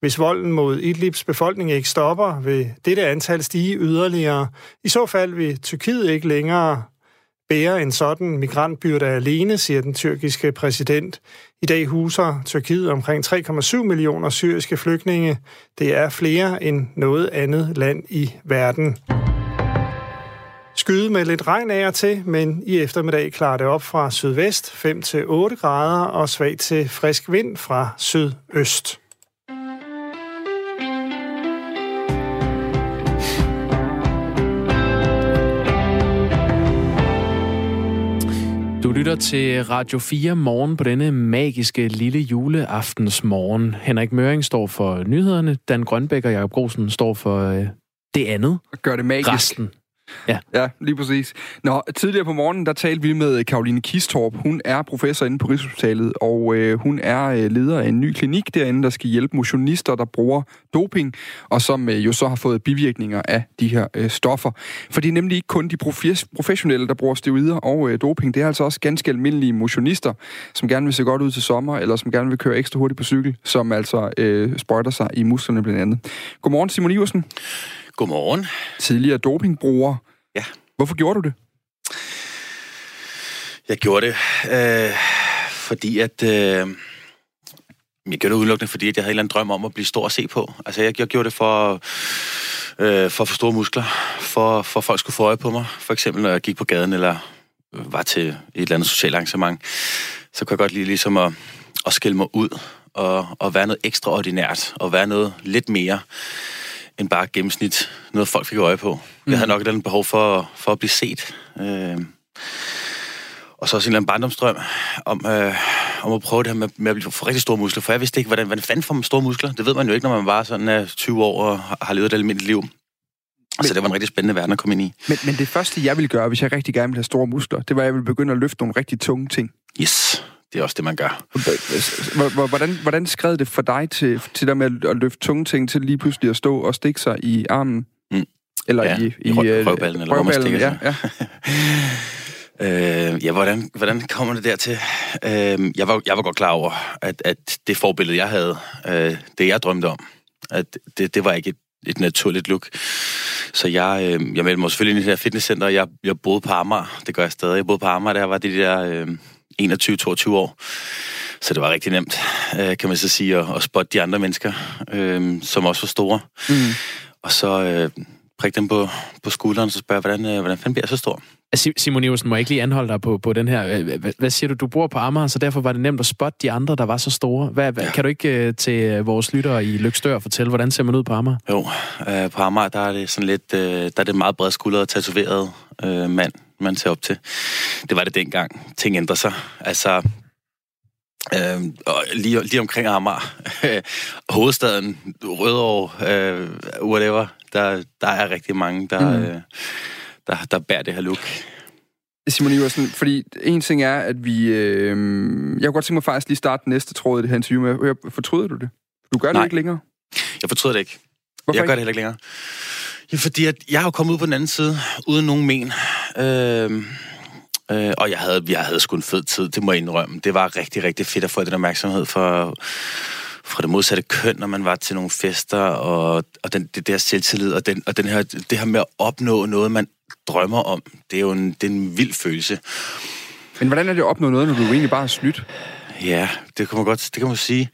Speaker 10: Hvis volden mod Idlibs befolkning ikke stopper, vil dette antal stige yderligere. I så fald vil Tyrkiet ikke længere bære en sådan migrantbyrde alene, siger den tyrkiske præsident. I dag huser Tyrkiet omkring 3,7 millioner syriske flygtninge. Det er flere end noget andet land i verden. Skyde med lidt regn af og til, men i eftermiddag klarer det op fra sydvest 5-8 grader og svag til frisk vind fra sydøst.
Speaker 2: Du lytter til Radio 4 morgen på denne magiske lille juleaftens morgen. Henrik Møring står for nyhederne, Dan Grønbæk og Jacob Grosen står for øh, det andet.
Speaker 1: Gør det magisk.
Speaker 2: Resten.
Speaker 1: Ja. ja, lige præcis. Nå, tidligere på morgenen, der talte vi med Karoline Kistorp. Hun er professor inde på Rigshospitalet, og øh, hun er øh, leder af en ny klinik derinde, der skal hjælpe motionister, der bruger doping, og som øh, jo så har fået bivirkninger af de her øh, stoffer. For det er nemlig ikke kun de profes- professionelle, der bruger steroider og øh, doping. Det er altså også ganske almindelige motionister, som gerne vil se godt ud til sommer, eller som gerne vil køre ekstra hurtigt på cykel, som altså øh, sprøjter sig i musklerne blandt andet. Godmorgen, Simon Iversen.
Speaker 12: Godmorgen.
Speaker 1: Tidligere dopingbruger.
Speaker 12: Ja.
Speaker 1: Hvorfor gjorde du det?
Speaker 12: Jeg gjorde det, øh, fordi at... Øh, jeg gjorde det udelukkende, fordi at jeg havde en eller anden drøm om at blive stor at se på. Altså, jeg, jeg gjorde det for, øh, for at få store muskler, for, for at folk skulle få øje på mig. For eksempel, når jeg gik på gaden, eller var til et eller andet socialt arrangement, så kunne jeg godt lide ligesom at, at skille mig ud, og, og være noget ekstraordinært, og være noget lidt mere end bare gennemsnit, noget folk fik øje på. Mm. Jeg havde nok et andet behov for, for at blive set. Øh, og så også en eller anden barndomsdrøm om, øh, om at prøve det her med, med at få rigtig store muskler. For jeg vidste ikke, hvordan, hvordan fanden får man store muskler? Det ved man jo ikke, når man var sådan uh, 20 år og har levet et almindeligt liv. Men, så det var en rigtig spændende verden at komme ind i.
Speaker 1: Men, men det første, jeg ville gøre, hvis jeg rigtig gerne ville have store muskler, det var, at jeg ville begynde at løfte nogle rigtig tunge ting.
Speaker 12: Yes, det er også det, man gør.
Speaker 1: Hvordan, hvordan skred det for dig til, til der med at løfte tunge ting til lige pludselig at stå og stikke sig i armen?
Speaker 12: Mm.
Speaker 1: Eller
Speaker 12: ja,
Speaker 1: i,
Speaker 12: i, i røvballen, eller hvor man stikker
Speaker 1: ja, ja. *laughs*
Speaker 12: Øh, ja, hvordan, hvordan kommer det dertil? Øh, jeg, var, jeg var godt klar over, at, at det forbillede, jeg havde, øh, det jeg drømte om, at det, det var ikke et, et naturligt look. Så jeg, øh, jeg meldte mig selvfølgelig ind i det her fitnesscenter, jeg, jeg boede på Amager, det gør jeg stadig. Jeg boede på Amager, der var de der øh, 21-22 år. Så det var rigtig nemt, øh, kan man så sige, at, at spotte de andre mennesker, øh, som også var store. Mm. Og så øh, prikke dem på, på skulderen, og så spørge, hvordan, øh, hvordan fanden bliver jeg så stor?
Speaker 2: Simon Iversen, må jeg ikke lige anholde dig på, på den her. Hvad, hvad siger du? Du bor på Amager, så derfor var det nemt at spotte de andre, der var så store. Hvad, hvad, ja. Kan du ikke uh, til vores lyttere i Lykstør fortælle, hvordan ser man ud på Amager?
Speaker 12: Jo, øh, på Amager, der er det sådan lidt, øh, der er det meget bredt skuldret, tatoveret øh, mand, man ser op til. Det var det dengang. Ting ændrer sig. Altså, Øh, og lige, lige omkring Amager, *laughs* hovedstaden, Rødovre, øh, whatever, der, der er rigtig mange, der, mm. øh, der, der bærer det her look.
Speaker 1: Simon Iversen, fordi en ting er, at vi... Øh, jeg kunne godt tænke mig faktisk lige starte næste tråd i det her interview med. Fortryder du det? Du gør
Speaker 12: Nej.
Speaker 1: det ikke længere?
Speaker 12: Jeg fortryder det ikke.
Speaker 1: Hvorfor
Speaker 12: jeg
Speaker 1: ikke?
Speaker 12: gør det heller ikke længere. Ja, fordi at jeg jo kommet ud på den anden side, uden nogen men. Øh, øh, og jeg havde, jeg havde sgu en fed tid, det må jeg indrømme. Det var rigtig, rigtig fedt at få den opmærksomhed for, fra det modsatte køn, når man var til nogle fester, og, og den, det der selvtillid, og, den, og den her, det her med at opnå noget, man drømmer om, det er jo en, det er en vild følelse.
Speaker 1: Men hvordan er det at opnå noget, når du egentlig bare har snydt?
Speaker 12: Ja, det kan man godt det kan man sige.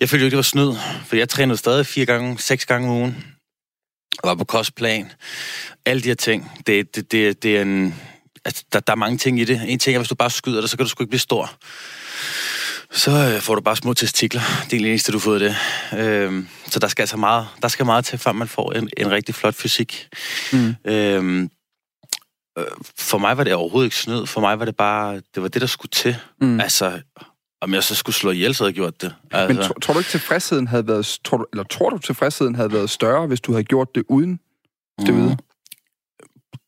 Speaker 12: Jeg følte jo ikke, det var snyd, for jeg trænede stadig fire gange, seks gange om ugen. Og var på kostplan. Alle de her ting, det, det, det, det er en... Altså, der, der er mange ting i det. En ting er, hvis du bare skyder det, så kan du sgu ikke blive stor. Så øh, får du bare små testikler. Det er det eneste, du har fået det. Øh, så der skal altså meget, der skal meget til, før man får en, en rigtig flot fysik.
Speaker 1: Mm.
Speaker 12: Øh, for mig var det overhovedet ikke snyd. For mig var det bare, det var det, der skulle til.
Speaker 1: Mm.
Speaker 12: Altså, om jeg så skulle slå ihjel, så havde jeg gjort det.
Speaker 1: Altså. Men tror, tror du ikke, tilfredsheden havde været... Tror du, eller tror du, tilfredsheden havde været større, hvis du havde gjort det uden det
Speaker 12: Mm.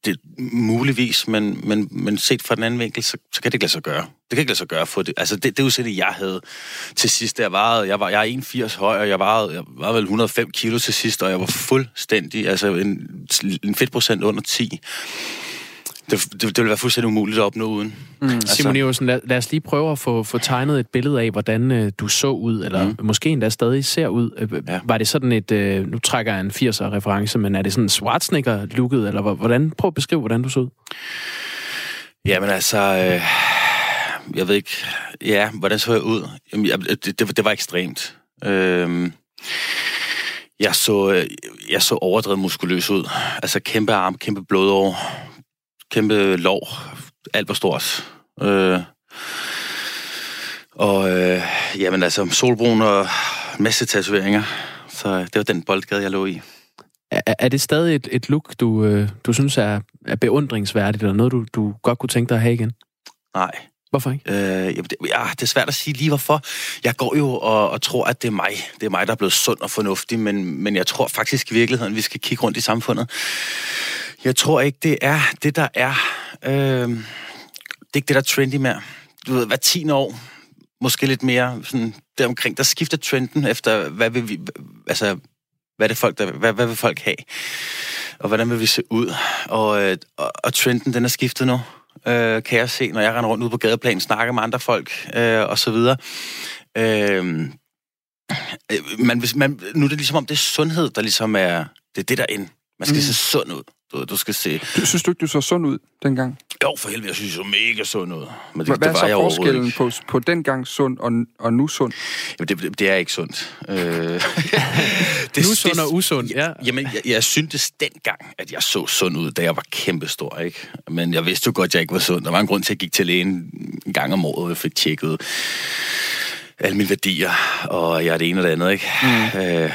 Speaker 12: Det muligvis, men, men, men set fra den anden vinkel, så, så kan det ikke lade sig gøre. Det kan ikke lade sig gøre for det. Altså, det, det udseende, jeg havde til sidst, da jeg var, jeg var, jeg er 81 høj, og jeg var, jeg var vel 105 kilo til sidst, og jeg var fuldstændig, altså en, en fedtprocent under 10. Det, det, det ville være fuldstændig umuligt at opnå uden.
Speaker 2: Mm. Altså. Simon Iversen, lad, lad os lige prøve at få, få tegnet et billede af, hvordan øh, du så ud, eller mm. måske endda stadig ser ud. Øh,
Speaker 12: Ja.
Speaker 2: Var det sådan et, øh, nu trækker jeg en 80'er-reference, men er det sådan Schwarzenegger-looket, eller hvor- hvordan? Prøv at beskrive, hvordan du så ud.
Speaker 12: Jamen altså, øh, jeg ved ikke, ja, hvordan så jeg ud? Jamen, jeg, det, det, det var ekstremt. Øh, jeg så, øh, jeg så overdrevet muskuløs ud. Altså kæmpe arm, kæmpe blodår, kæmpe lov. Alt var stort. Øh, og øh, jamen altså, solbrun og masse tatoveringer. Så det var den boldgade, jeg lå i.
Speaker 2: Er, er det stadig et, et look, du, øh, du synes er, er beundringsværdigt, eller noget, du, du godt kunne tænke dig at have igen?
Speaker 12: Nej.
Speaker 2: Hvorfor ikke?
Speaker 12: Øh, jamen, det, ja, det er svært at sige lige hvorfor. Jeg går jo og, og tror, at det er mig. Det er mig, der er blevet sund og fornuftig, men, men jeg tror faktisk i virkeligheden, vi skal kigge rundt i samfundet. Jeg tror ikke, det er det, der er... Øh, det er ikke det, der er trendy mere. Du ved, hver 10 år, måske lidt mere sådan deromkring, der skifter trenden efter, hvad vil vi... Altså, hvad, er det folk, der, hvad, hvad vil folk have? Og hvordan vil vi se ud? Og, øh, og, og trenden, den er skiftet nu øh, kan jeg se, når jeg render rundt ude på gadeplan, snakker med andre folk øh, og så videre. Øh, man, hvis man, nu er det ligesom om, det er sundhed, der ligesom er, det er det, der er ind. Man skal mm. se sund ud. Du, du skal se...
Speaker 1: Du, synes du ikke, du så sund ud dengang?
Speaker 12: Jo, for helvede, jeg synes, jeg så mega sund ud.
Speaker 1: Men det, Hvad det var er så forskellen på, på dengang sund og, og nu sund?
Speaker 12: Jamen, det, det, det er ikke sundt. Øh, *laughs* det,
Speaker 2: nu sund og usund, ja.
Speaker 12: Jamen, jeg, jeg syntes dengang, at jeg så sund ud, da jeg var kæmpestor, ikke? Men jeg vidste jo godt, at jeg ikke var sund. Der var en grund til, at jeg gik til lægen en gang om året, og fik tjekket alle mine værdier, og jeg er det ene og det andet, ikke? Mm. Øh,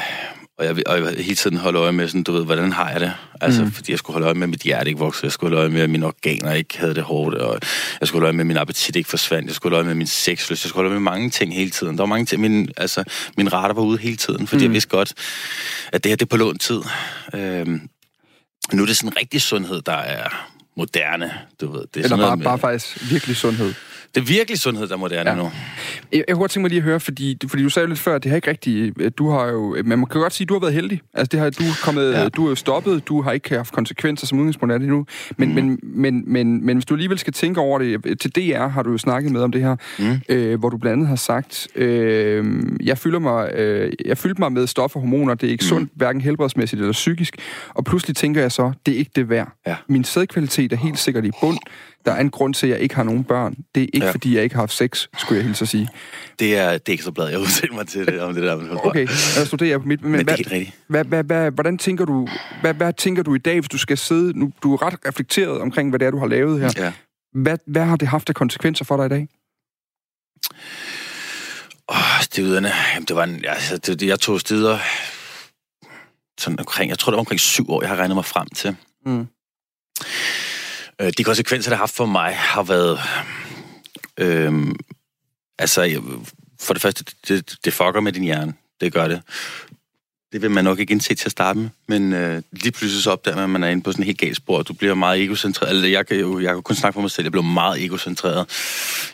Speaker 12: og jeg, og jeg hele tiden holde øje med, sådan, du ved, hvordan har jeg det? Altså, mm. fordi jeg skulle holde øje med, at mit hjerte ikke voksede. Jeg skulle holde øje med, at mine organer ikke havde det hårdt. Og jeg skulle holde øje med, at min appetit ikke forsvandt. Jeg skulle holde øje med min sexlyst. Jeg skulle holde øje med mange ting hele tiden. Der var mange ting. Min, altså, min radar var ude hele tiden, fordi mm. jeg vidste godt, at det her, det er på lån tid. Øhm, nu er det sådan en rigtig sundhed, der er moderne, du ved. Det er
Speaker 1: Eller bare,
Speaker 12: med,
Speaker 1: bare faktisk virkelig sundhed.
Speaker 12: Det er virkelig sundhed, der er moderne ja. nu.
Speaker 1: Jeg, jeg kunne godt tænke mig lige at høre, fordi, fordi du sagde lidt før, at det har ikke rigtigt... Du har jo... Man kan godt sige, at du har været heldig. Altså, det har, du, er kommet, ja. du er stoppet, du har ikke haft konsekvenser som udgangspunkt af det nu. Men, mm. men, men, men, men hvis du alligevel skal tænke over det... Til DR har du jo snakket med om det her, mm. øh, hvor du blandt andet har sagt, øh, jeg, fylder mig, øh, jeg fylder mig med stoffer og hormoner, det er ikke mm. sundt, hverken helbredsmæssigt eller psykisk. Og pludselig tænker jeg så, det er ikke det værd. Ja. Min sædkvalitet er helt sikkert i bund. Der er en grund til, at jeg ikke har nogen børn. Det er ikke, ja. fordi jeg ikke har haft sex, skulle jeg hilse at sige.
Speaker 12: Det er, det er ikke så blad, jeg udtaler mig til det, om det der.
Speaker 1: Okay, jeg studerer på mit... Men,
Speaker 12: men
Speaker 1: hvad,
Speaker 12: det er helt rigtigt.
Speaker 1: Hvad, hvad, hvad, hvordan tænker du, hvad, hvad tænker du i dag, hvis du skal sidde... Nu, du er ret reflekteret omkring, hvad det er, du har lavet her.
Speaker 12: Ja.
Speaker 1: Hvad, hvad har det haft af konsekvenser for dig i dag?
Speaker 12: Åh, det ved jeg, Jamen, det var en, altså, det, jeg tog steder sådan omkring, jeg tror det var omkring syv år, jeg har regnet mig frem til. Mm. Øh, de konsekvenser, det har haft for mig, har været... Øh, altså, for det første, det, det fucker med din hjerne. Det gør det. Det vil man nok ikke indse til at starte med, men øh, lige pludselig så opdager man, at man er inde på sådan en helt galt spor. Du bliver meget egocentreret. Eller jeg kan jo jeg kan kun snakke for mig selv. Jeg blev meget egocentreret.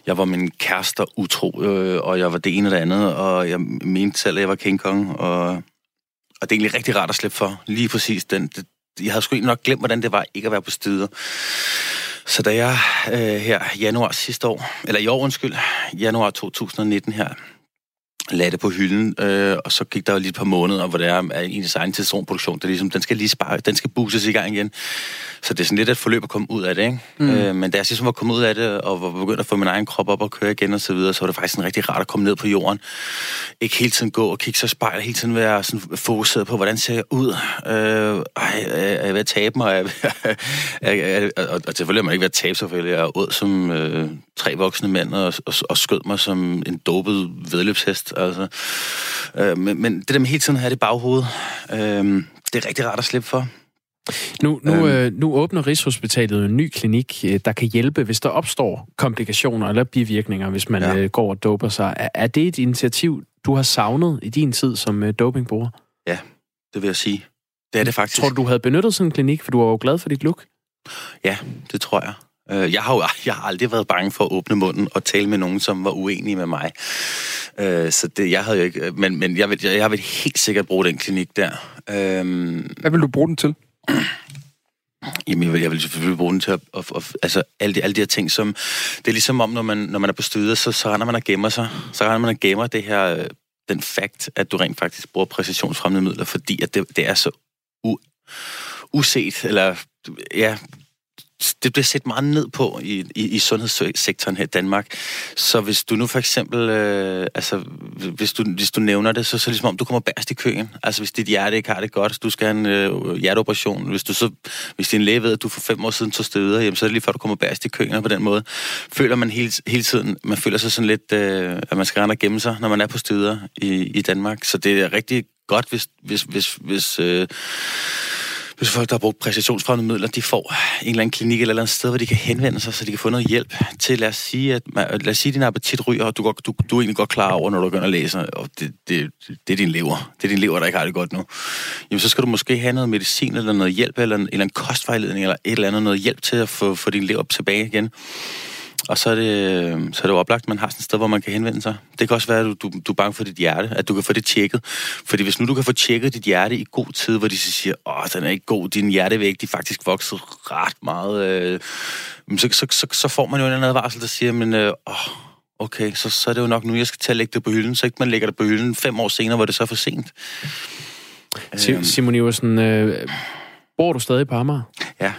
Speaker 12: Jeg var min kæreste utro, øh, og jeg var det ene og det andet, og jeg mente selv, at jeg var King Kong, og, og det er egentlig rigtig rart at slippe for. Lige præcis den, det, jeg havde sgu nok glemt, hvordan det var ikke at være på steder. Så da jeg øh, her januar sidste år, eller i år undskyld, januar 2019 her, lagde det på hylden, øh, og så gik der jo lige et par måneder, hvor det er en egen testosteronproduktion, det ligesom, den skal lige spare, den skal boostes i gang igen. Så det er sådan lidt et forløb at komme ud af det, ikke? Mm. Øh, men da jeg ligesom var kommet ud af det, og var begyndt at få min egen krop op og køre igen og så videre, så var det faktisk en rigtig rart at komme ned på jorden. Ikke hele tiden gå og kigge sig spejl, hele tiden være sådan fokuseret på, hvordan ser jeg ud? Øh, ej, er jeg ved at tabe mig? *laughs* Er jeg, er, er, og, og selvfølgelig er man ikke ved at tabe sig, for jeg er ud som øh, tre voksne mænd og, og, og skød mig som en dopet vedløbshest. Altså. Øh, men, men det der med hele tiden at have det baghoved, øh, det er rigtig rart at slippe for.
Speaker 2: Nu, nu, øhm. øh, nu åbner Rigshospitalet en ny klinik, øh, der kan hjælpe, hvis der opstår komplikationer eller bivirkninger, hvis man ja. øh, går og doper sig. Er, er det et initiativ, du har savnet i din tid som øh, dopingbruger?
Speaker 12: Ja, det vil jeg sige. Det er det faktisk.
Speaker 2: Tror du, du havde benyttet sådan en klinik, for du var jo glad for dit look?
Speaker 12: Ja, det tror jeg. Øh, jeg har jo *laughs* jeg har aldrig været bange for at åbne munden og tale med nogen, som var uenige med mig. Øh, så det, jeg havde jo ikke... Men, men jeg, vil, jeg vil helt sikkert bruge den klinik der.
Speaker 1: Øhm, Hvad vil du bruge den til? *clears throat*
Speaker 12: Jamen, jeg vil, jeg vil selvfølgelig bruge den til at, at, at, altså, alle de, alle de her ting, som... Det er ligesom om, når man, når man er på støder, så, så render man og gemmer sig. Så render man og gemmer det her, den fakt, at du rent faktisk bruger præcisionsfremmede midler, fordi at det, det er så u, uset, eller ja, det bliver set meget ned på i, i, i sundhedssektoren her i Danmark. Så hvis du nu for eksempel, øh, altså hvis du, hvis du nævner det, så, er det ligesom om, du kommer bærst i køen. Altså hvis dit hjerte ikke har det godt, du skal have en øh, hjerteoperation. Hvis, du så, hvis din læge ved, at du for fem år siden tog steder, jamen, så er det lige før, du kommer bærst i køen. Og på den måde føler man hele, hele tiden, man føler sig sådan lidt, øh, at man skal rende og gemme sig, når man er på steder i, i Danmark. Så det er rigtig godt, hvis, hvis, hvis, hvis øh, hvis folk, der har brugt præcisionsfremmede midler, de får en eller anden klinik eller et eller andet sted, hvor de kan henvende sig, så de kan få noget hjælp til, lad os sige, at, lad os sige, at din appetit ryger, og du, godt, du, du er egentlig godt klar over, når du begynder at læse, og det, det, det er din lever. Det er din lever, der ikke har det godt nu. Jamen, så skal du måske have noget medicin, eller noget hjælp, eller en, eller en kostvejledning, eller et eller andet noget hjælp til at få, få din lever tilbage igen. Og så er, det, så er det jo oplagt, at man har sådan et sted, hvor man kan henvende sig. Det kan også være, at du, du, du er bange for dit hjerte, at du kan få det tjekket. Fordi hvis nu du kan få tjekket dit hjerte i god tid, hvor de så siger, åh, den er ikke god, din hjertevægt, de faktisk vokset ret meget, øh, så, så, så, så får man jo en anden advarsel, der siger, men øh, åh, okay, så, så er det jo nok nu, jeg skal til at lægge det på hylden, så ikke man lægger det på hylden fem år senere, hvor det så er for sent.
Speaker 2: Simon Iversen, øh, bor du stadig på Amager?
Speaker 12: Ja,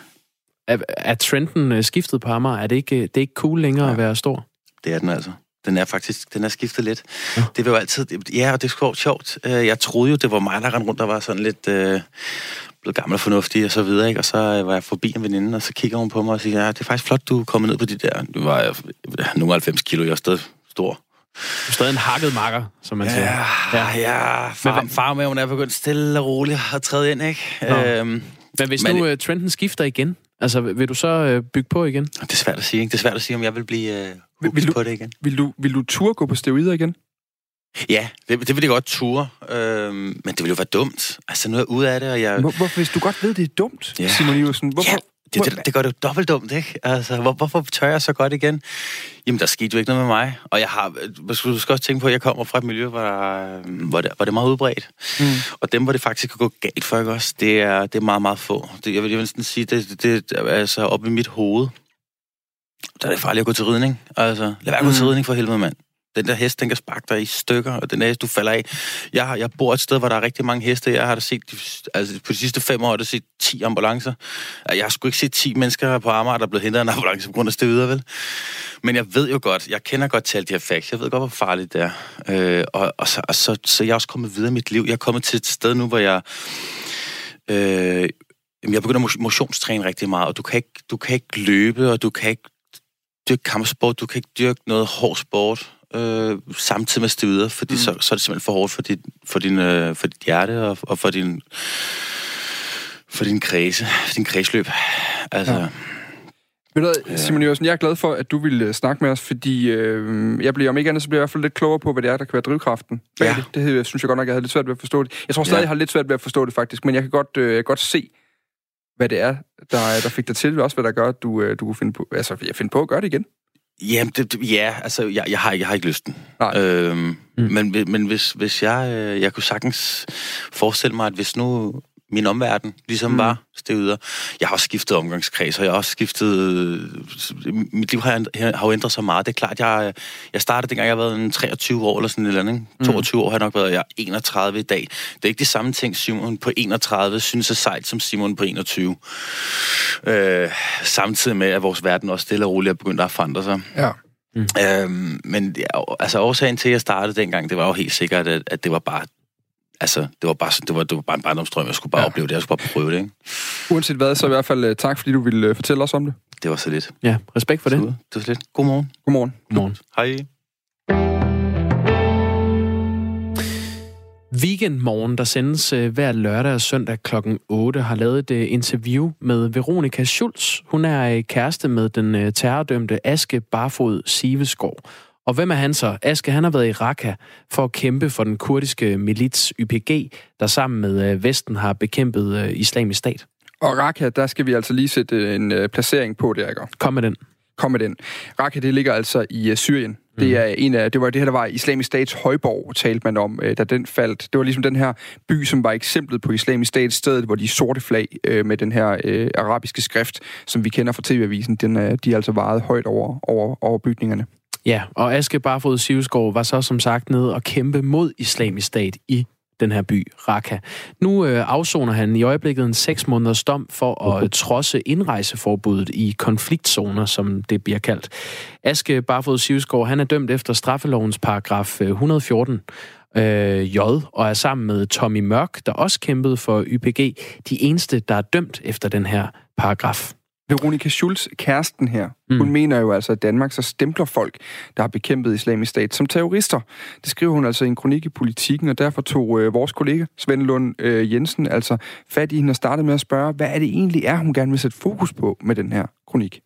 Speaker 2: er, er trenden øh, skiftet på Amager? Er det ikke, det er ikke cool længere ja. at være stor?
Speaker 12: Det er den altså. Den er faktisk, den er skiftet lidt. Ja. Det var jo altid, ja, og det er sjovt. Øh, jeg troede jo, det var mig, der rendte rundt, der var sådan lidt øh, blevet gammel og fornuftig og så videre, ikke? Og så øh, var jeg forbi en veninde, og så kigger hun på mig og siger, ja, det er faktisk flot, du er kommet ned på de der, du var jeg, nogle 90 kilo, jeg er stadig stor.
Speaker 2: Du er stadig en hakket makker, som man
Speaker 12: ja,
Speaker 2: siger.
Speaker 12: Ja, ja. Far, Men, far med, hun er begyndt stille og roligt at træde ind, ikke? Øhm,
Speaker 2: Men hvis men, nu uh, trenden skifter igen, Altså, vil du så øh, bygge på igen?
Speaker 12: Det er svært at sige, ikke? Det er svært at sige, om jeg vil blive øh, vil du, på det igen.
Speaker 1: Vil du, vil du turde gå på steroider igen?
Speaker 12: Ja, det, det vil jeg godt ture, øh, men det vil jo være dumt. Altså, nu er jeg ude af det, og jeg...
Speaker 1: Hvor, hvorfor, hvis du godt ved, det er dumt, ja. Simon Iversen, hvorfor, ja.
Speaker 12: Det, det, det gør det jo dobbelt dumt, ikke? Altså, hvor, hvorfor tør jeg så godt igen? Jamen, der skete jo ikke noget med mig. Og jeg har, du skal også tænke på, at jeg kommer fra et miljø, hvor, der, hvor, det, hvor det er meget udbredt. Mm. Og dem, hvor det faktisk kan gå galt for, ikke også? Det er, det er meget, meget få. Det, jeg vil, sådan sige, det, det, det er altså op i mit hoved. Der er det farligt at gå til ridning. Altså, lad være at gå til mm. ridning for helvede, mand. Den der hest, den kan sparke dig i stykker, og den næste, hest, du falder af. Jeg, har, jeg bor et sted, hvor der er rigtig mange heste. Jeg har da set, altså på de sidste fem år, har jeg set 10 ambulancer. Jeg har sgu ikke set 10 mennesker på Amager, der er blevet hentet af en ambulance på grund af stedet, vel? Men jeg ved jo godt, jeg kender godt til alle de her facts. Jeg ved godt, hvor farligt det er. Øh, og, og, så, og så, så jeg er også kommet videre i mit liv. Jeg er kommet til et sted nu, hvor jeg... Øh, jeg begynder at motionstræne rigtig meget, og du kan, ikke, du kan ikke løbe, og du kan ikke dyrke kampsport, du kan ikke dyrke noget hård sport øh, samtidig med steroider, fordi mm. så, så er det simpelthen for hårdt for dit, for din, øh, for dit hjerte og, og for din for din kredse, for din kredsløb. Altså, ja.
Speaker 1: Ved du, Simon Jørgensen, jeg er glad for, at du vil øh, snakke med os, fordi øh, jeg bliver om ikke andet, så bliver jeg i hvert fald lidt klogere på, hvad det er, der kan være drivkraften bag ja. det. Det synes jeg godt nok, jeg havde lidt svært ved at forstå det. Jeg tror stadig, ja. jeg har lidt svært ved at forstå det faktisk, men jeg kan godt, øh, godt se, hvad det er, der, der fik dig til, også hvad der gør, at du, øh, du kunne finde på, altså, jeg finder på at gøre det igen.
Speaker 12: Jamen, det, ja, altså, jeg, jeg, har, jeg har ikke lysten. Nej. Øhm, mm. Men, men hvis, hvis jeg, øh, jeg kunne sagtens forestille mig, at hvis nu min omverden ligesom mm. var stedet. Jeg har også skiftet omgangskreds, og jeg har også skiftet... Mit liv har, har jo ændret sig meget. Det er klart, jeg, jeg startede dengang, jeg var en 23 år eller sådan et eller andet. Ikke? 22 mm. år har jeg nok været, jeg er 31 i dag. Det er ikke de samme ting, Simon på 31 synes er sejt, som Simon på 21. Øh, samtidig med, at vores verden også stille og roligt er begyndt at forandre sig.
Speaker 1: Ja.
Speaker 12: Mm. Øhm, men ja, altså årsagen til, at jeg startede dengang, det var jo helt sikkert, at, at det var bare altså, det var bare, det var, det var bare en barndomstrøm. Jeg skulle bare ja. opleve det. Jeg skulle bare prøve det, ikke?
Speaker 1: Uanset hvad, så i hvert fald uh, tak, fordi du ville uh, fortælle os om det.
Speaker 12: Det var så lidt.
Speaker 2: Ja, respekt for det.
Speaker 12: det var så lidt. Godmorgen.
Speaker 1: Godmorgen.
Speaker 2: Godmorgen.
Speaker 12: Hej.
Speaker 2: Weekendmorgen, der sendes uh, hver lørdag og søndag kl. 8, har lavet et interview med Veronika Schulz. Hun er kæreste med den terrordømte Aske Barfod Siveskov. Og hvem er han så? Aske, han har været i Raqqa for at kæmpe for den kurdiske milits YPG, der sammen med øh, Vesten har bekæmpet øh, islamisk stat.
Speaker 1: Og Raqqa, der skal vi altså lige sætte øh, en placering på det, ikke?
Speaker 2: Kom med den.
Speaker 1: Kom med den. Raqqa, det ligger altså i Syrien. Det, mhm. er en af, det var det her, der var islamisk stats højborg, talte man om, da den faldt. Det var ligesom den her by, som var eksemplet på islamisk stats stedet, hvor de sorte flag med den her øh, arabiske skrift, som vi kender fra TV-avisen, den, øh, de er altså varet højt over, over, over bygningerne.
Speaker 2: Ja, og Aske Barfod Sivsgaard var så som sagt nede og kæmpe mod islamisk stat i den her by, Raqqa. Nu øh, afsoner han i øjeblikket en seks måneders dom for at trodse indrejseforbuddet i konfliktzoner, som det bliver kaldt. Aske Barfod Sivsgaard, han er dømt efter straffelovens paragraf 114 øh, J, og er sammen med Tommy Mørk, der også kæmpede for YPG, de eneste, der er dømt efter den her paragraf.
Speaker 1: Veronika Schulz, kæresten her, mm. hun mener jo altså, at Danmark så stempler folk, der har bekæmpet islamisk stat, som terrorister. Det skriver hun altså i en kronik i politikken, og derfor tog øh, vores kollega Svend Lund øh, Jensen altså fat i hende og startede med at spørge, hvad er det egentlig er, hun gerne vil sætte fokus på med den her kronik?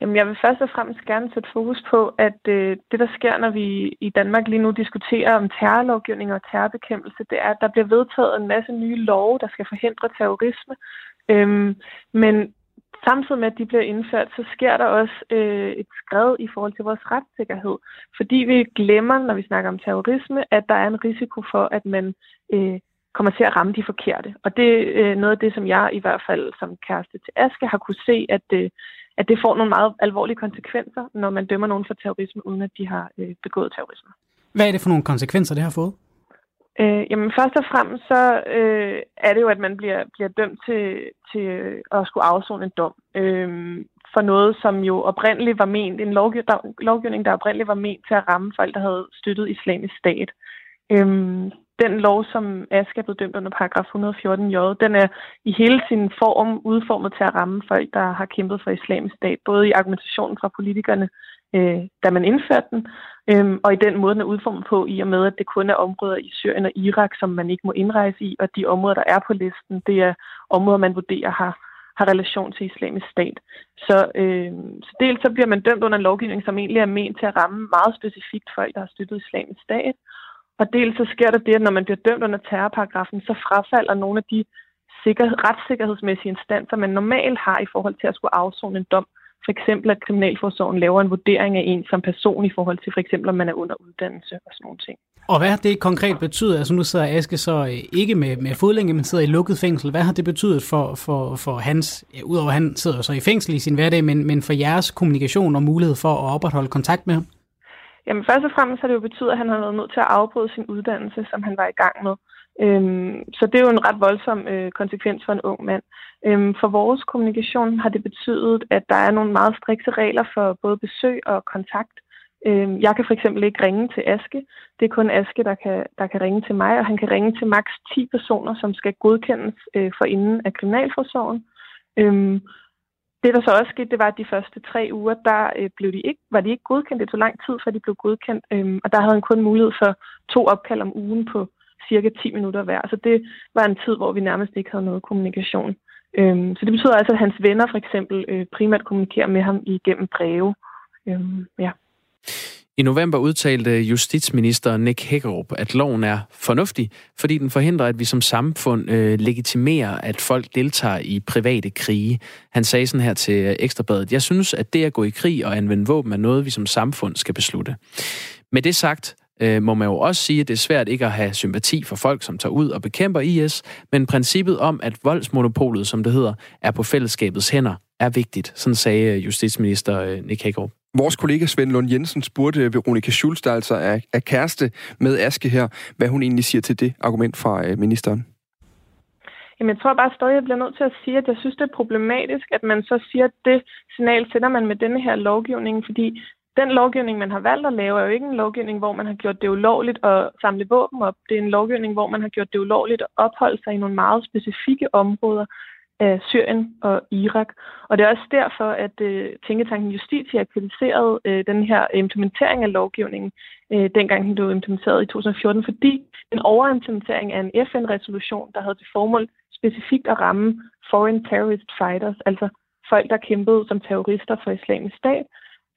Speaker 13: Jamen, jeg vil først og fremmest gerne sætte fokus på, at øh, det, der sker, når vi i Danmark lige nu diskuterer om terrorlovgivning og terrorbekæmpelse, det er, at der bliver vedtaget en masse nye love, der skal forhindre terrorisme. Øhm, men samtidig med, at de bliver indført, så sker der også øh, et skred i forhold til vores retssikkerhed. Fordi vi glemmer, når vi snakker om terrorisme, at der er en risiko for, at man øh, kommer til at ramme de forkerte. Og det er øh, noget af det, som jeg i hvert fald som kæreste til Aske har kunne se, at, øh, at det får nogle meget alvorlige konsekvenser, når man dømmer nogen for terrorisme, uden at de har øh, begået terrorisme.
Speaker 14: Hvad er det for nogle konsekvenser, det har fået?
Speaker 13: Øh, jamen først og fremmest så øh, er det jo, at man bliver, bliver dømt til, til at skulle afzone en dom øh, for noget, som jo oprindeligt var ment, en lovgiv- der, lovgivning, der oprindeligt var ment til at ramme folk, der havde støttet islamisk stat. Øh, den lov, som Aske er blevet dømt under paragraf 114 J, den er i hele sin form udformet til at ramme folk, der har kæmpet for islamisk stat, både i argumentationen fra politikerne, øh, da man indførte den, øh, og i den måde, den er udformet på, i og med, at det kun er områder i Syrien og Irak, som man ikke må indrejse i, og de områder, der er på listen, det er områder, man vurderer har, har relation til islamisk stat. Så, øh, så dels så bliver man dømt under en lovgivning, som egentlig er ment til at ramme meget specifikt folk, der har støttet islamisk stat, og dels så sker der det, at når man bliver dømt under terrorparagrafen, så frafalder nogle af de sikker, retssikkerhedsmæssige instanser, man normalt har i forhold til at skulle afzone en dom. For eksempel, at Kriminalforsorgen laver en vurdering af en som person i forhold til for eksempel, om man er under uddannelse og sådan nogle ting.
Speaker 14: Og hvad har det konkret betydet? Altså nu sidder Aske så øh, ikke med, med fodlænge, men sidder i lukket fængsel. Hvad har det betydet for, for, for hans, ja, udover at han sidder så i fængsel i sin hverdag, men, men for jeres kommunikation og mulighed for at opretholde kontakt med ham?
Speaker 13: Jamen først og fremmest har det jo betydet, at han har været nødt til at afbryde sin uddannelse, som han var i gang med. Øhm, så det er jo en ret voldsom øh, konsekvens for en ung mand. Øhm, for vores kommunikation har det betydet, at der er nogle meget strikse regler for både besøg og kontakt. Øhm, jeg kan for eksempel ikke ringe til Aske. Det er kun Aske, der kan, der kan ringe til mig, og han kan ringe til maks 10 personer, som skal godkendes øh, for inden af Kriminalforsorgen. Øhm, det, der så også skete, det var, at de første tre uger, der øh, blev de ikke, var de ikke godkendt. Det tog lang tid, før de blev godkendt. Øhm, og der havde han kun mulighed for to opkald om ugen på cirka 10 minutter hver. Så det var en tid, hvor vi nærmest ikke havde noget kommunikation. Øhm, så det betyder altså, at hans venner for eksempel øh, primært kommunikerer med ham igennem breve. Øhm, ja.
Speaker 2: I november udtalte justitsminister Nick Hækkerup, at loven er fornuftig, fordi den forhindrer, at vi som samfund øh, legitimerer, at folk deltager i private krige. Han sagde sådan her til øh, Ekstrabladet, jeg synes, at det at gå i krig og anvende våben er noget, vi som samfund skal beslutte. Med det sagt, øh, må man jo også sige, at det er svært ikke at have sympati for folk, som tager ud og bekæmper IS, men princippet om, at voldsmonopolet, som det hedder, er på fællesskabets hænder, er vigtigt. Sådan sagde justitsminister øh, Nick Hækkerup.
Speaker 1: Vores kollega Svend Lund Jensen spurgte Veronika Schulz, der altså er, er kæreste med Aske her, hvad hun egentlig siger til det argument fra øh, ministeren.
Speaker 13: Jamen, jeg tror bare stadig, jeg bliver nødt til at sige, at jeg synes, det er problematisk, at man så siger, at det signal sender man med denne her lovgivning, fordi den lovgivning, man har valgt at lave, er jo ikke en lovgivning, hvor man har gjort det ulovligt at samle våben op. Det er en lovgivning, hvor man har gjort det ulovligt at opholde sig i nogle meget specifikke områder af Syrien og Irak. Og det er også derfor, at øh, Tænketanken Justitia kritiserede øh, den her implementering af lovgivningen, øh, dengang den blev implementeret i 2014, fordi en overimplementering af en FN-resolution, der havde til formål specifikt at ramme foreign terrorist fighters, altså folk, der kæmpede som terrorister for islamisk stat,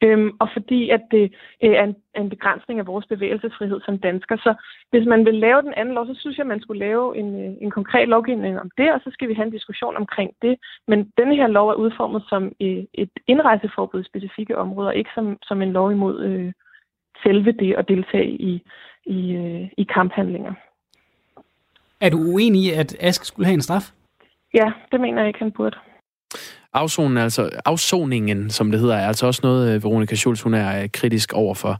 Speaker 13: Øhm, og fordi at det øh, er en, en begrænsning af vores bevægelsesfrihed som dansker. Så hvis man vil lave den anden lov, så synes jeg, at man skulle lave en, øh, en konkret lovgivning om det, og så skal vi have en diskussion omkring det. Men denne her lov er udformet som øh, et indrejseforbud i specifikke områder, ikke som, som en lov imod øh, selve det at deltage i, i, øh, i kamphandlinger.
Speaker 14: Er du uenig i, at Ask skulle have en straf?
Speaker 13: Ja, det mener jeg ikke, han burde.
Speaker 2: Afsonen, altså, afsoningen, som det hedder, er altså også noget, øh, Veronika Schulz hun er øh, kritisk overfor.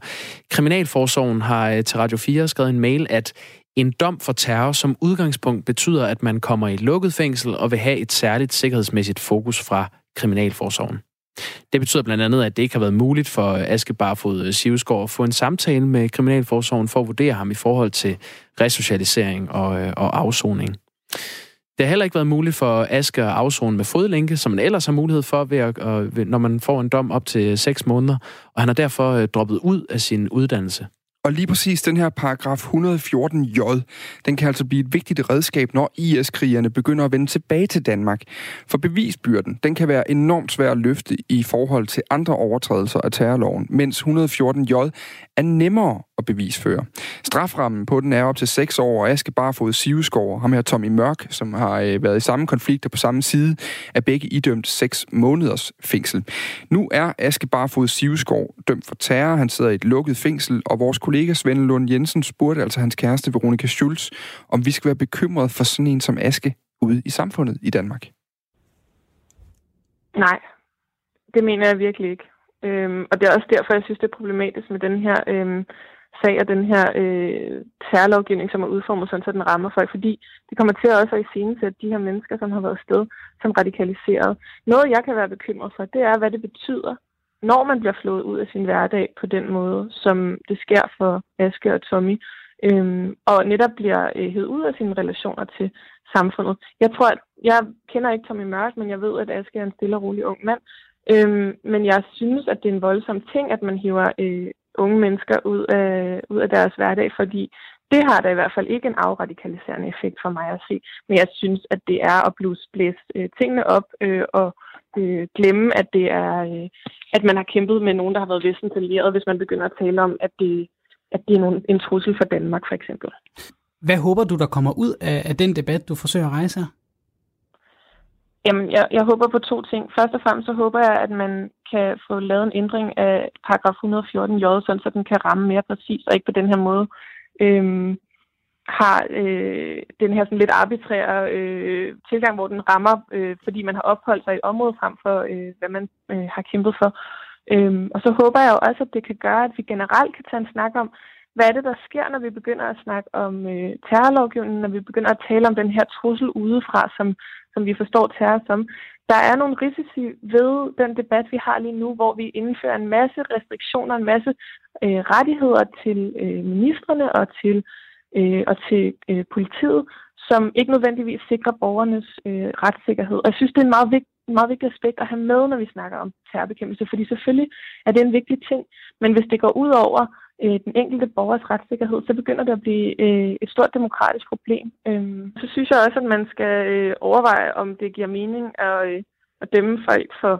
Speaker 2: Kriminalforsorgen har øh, til Radio 4 skrevet en mail, at En dom for terror som udgangspunkt betyder, at man kommer i lukket fængsel og vil have et særligt sikkerhedsmæssigt fokus fra Kriminalforsorgen. Det betyder blandt andet, at det ikke har været muligt for Aske Barfod Sivesgaard at få en samtale med Kriminalforsorgen for at vurdere ham i forhold til resocialisering og, og afsoning. Det har heller ikke været muligt for Aske at afzone med fodlænke, som man ellers har mulighed for, ved at, når man får en dom op til 6 måneder, og han har derfor øh, droppet ud af sin uddannelse.
Speaker 1: Og lige præcis den her paragraf 114j, den kan altså blive et vigtigt redskab, når IS-krigerne begynder at vende tilbage til Danmark. For bevisbyrden, den kan være enormt svær at løfte i forhold til andre overtrædelser af terrorloven, mens 114j er nemmere at bevisføre. Straframmen på den er op til 6 år, og Aske Barfod Siveskov, ham her Tommy Mørk, som har øh, været i samme konflikt og på samme side, er begge idømt 6 måneders fængsel. Nu er Aske Barfod Siveskov dømt for terror. Han sidder i et lukket fængsel, og vores kollega Svend Lund Jensen spurgte altså hans kæreste Veronika Schulz, om vi skal være bekymret for sådan en som Aske ude i samfundet i Danmark.
Speaker 13: Nej, det mener jeg virkelig ikke. Øhm, og det er også derfor, jeg synes, det er problematisk med den her øhm, sag og den her øh, terrorlovgivning, som er udformet sådan, så den rammer folk, fordi det kommer til også at iscenesætte de her mennesker, som har været sted som radikaliseret. Noget, jeg kan være bekymret for, det er, hvad det betyder, når man bliver flået ud af sin hverdag på den måde, som det sker for Aske og Tommy, øhm, og netop bliver øh, hævet ud af sine relationer til samfundet. Jeg tror, at jeg kender ikke Tommy Mørk, men jeg ved, at Aske er en stille og rolig ung mand, Øhm, men jeg synes, at det er en voldsom ting, at man hiver øh, unge mennesker ud af, ud af deres hverdag, fordi det har da i hvert fald ikke en afradikaliserende effekt for mig at se. Men jeg synes, at det er at blive blæse øh, tingene op øh, og øh, glemme, at det er, øh, at man har kæmpet med nogen, der har været vestens allierede, hvis man begynder at tale om, at det, at det er nogen, en trussel for Danmark, for eksempel.
Speaker 14: Hvad håber du, der kommer ud af, af den debat, du forsøger at rejse her?
Speaker 13: Jamen, jeg, jeg håber på to ting. Først og fremmest så håber jeg, at man kan få lavet en ændring af paragraf 114j, sådan så den kan ramme mere præcis, og ikke på den her måde øhm, har øh, den her sådan lidt arbitrære øh, tilgang, hvor den rammer, øh, fordi man har opholdt sig i området frem for, øh, hvad man øh, har kæmpet for. Øhm, og så håber jeg jo også, at det kan gøre, at vi generelt kan tage en snak om, hvad er det, der sker, når vi begynder at snakke om øh, terrorlovgivningen, når vi begynder at tale om den her trussel udefra, som som vi forstår terror som. Der er nogle risici ved den debat, vi har lige nu, hvor vi indfører en masse restriktioner, en masse øh, rettigheder til øh, ministerne og til, øh, Øh, og til øh, politiet, som ikke nødvendigvis sikrer borgernes øh, retssikkerhed. Og jeg synes, det er en meget, vigt, en meget vigtig aspekt at have med, når vi snakker om terrorbekæmpelse, fordi selvfølgelig er det en vigtig ting, men hvis det går ud over øh, den enkelte borgers retssikkerhed, så begynder det at blive øh, et stort demokratisk problem. Øh, så synes jeg også, at man skal øh, overveje, om det giver mening at, øh, at dømme folk for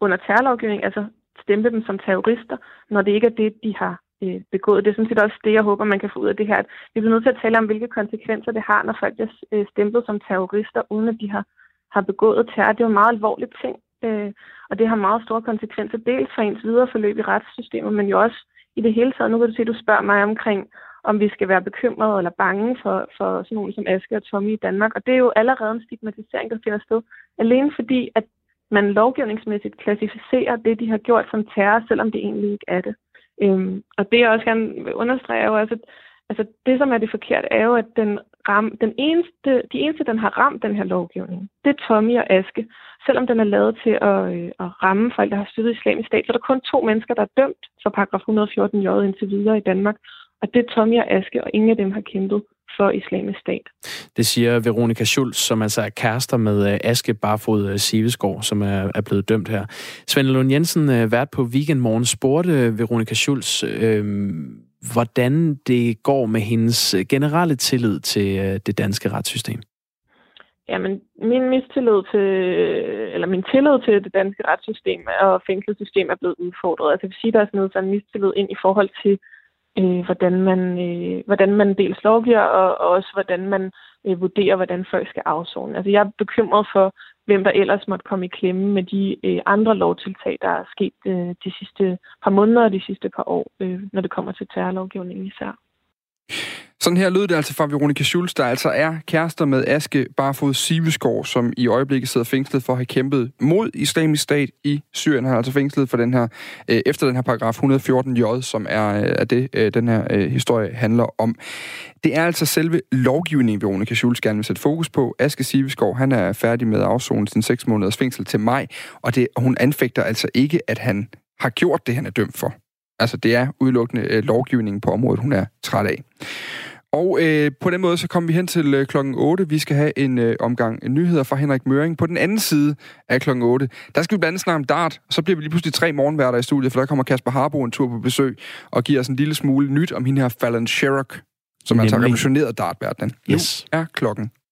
Speaker 13: under terrorlovgivning, altså stemple dem som terrorister, når det ikke er det, de har øh, begået. Det er sådan set også det, jeg håber, man kan få ud af det her. Vi bliver nødt til at tale om, hvilke konsekvenser det har, når folk bliver øh, stemplet som terrorister, uden at de har, har begået terror. Det er jo en meget alvorlig ting, øh, og det har meget store konsekvenser, dels for ens videre forløb i retssystemet, men jo også i det hele taget. Nu kan du se, at du spørger mig omkring, om vi skal være bekymrede eller bange for, for sådan nogen som Aske og Tommy i Danmark. Og det er jo allerede en stigmatisering, der finder sted. Alene fordi, at man lovgivningsmæssigt klassificerer det, de har gjort som terror, selvom det egentlig ikke er det. Øhm, og det jeg også gerne understrege er jo også, at altså, det, som er det forkerte, er jo, at den, ram, den eneste, de eneste, den har ramt den her lovgivning, det er Tommy og Aske selvom den er lavet til at, øh, at ramme folk, der har støttet islamisk stat, så er der kun to mennesker, der er dømt for paragraf 114 j indtil videre i Danmark. Og det er Tommy og Aske, og ingen af dem har kæmpet for islamisk stat.
Speaker 2: Det siger Veronika Schulz, som altså er kærester med øh, Aske Barfod øh, Sivesgaard, som er, er blevet dømt her. Svend Lund Jensen, øh, vært på Weekendmorgen, spurgte Veronika Schulz, øh, hvordan det går med hendes generelle tillid til det danske retssystem.
Speaker 13: Jamen, min mistillid til, eller min tillid til det danske retssystem og fængselssystem er blevet udfordret. Altså, jeg vil sige, der er sådan noget en mistillid ind i forhold til, øh, Øh, hvordan, man, øh, hvordan man dels lovgiver, og, og også hvordan man øh, vurderer, hvordan folk skal afzone. Altså, jeg er bekymret for, hvem der ellers måtte komme i klemme med de øh, andre lovtiltag, der er sket øh, de sidste par måneder og de sidste par år, øh, når det kommer til terrorlovgivningen især.
Speaker 1: Sådan her lød det altså fra Veronica Schulz, der altså er kærester med Aske Barfod Siveskov, som i øjeblikket sidder fængslet for at have kæmpet mod islamisk stat i Syrien. Han er altså fængslet for den her, øh, efter den her paragraf 114j, som er, øh, er det, øh, den her øh, historie handler om. Det er altså selve lovgivningen, Veronica Schulz gerne vil sætte fokus på. Aske Siveskov, han er færdig med at afzone sin 6 måneders fængsel til maj, og det, hun anfægter altså ikke, at han har gjort det, han er dømt for. Altså, det er udelukkende øh, lovgivningen på området, hun er træt af. Og øh, på den måde så kommer vi hen til øh, klokken 8. Vi skal have en øh, omgang nyheder fra Henrik Møring. På den anden side af klokken 8, der skal vi blandt andet snakke om dart. Så bliver vi lige pludselig tre morgenværter i studiet, for der kommer Kasper Harbo en tur på besøg og giver os en lille smule nyt om hende her Fallon Sherrock, som er altså revolutioneret dartverdenen.
Speaker 2: Yes.
Speaker 1: Nu er klokken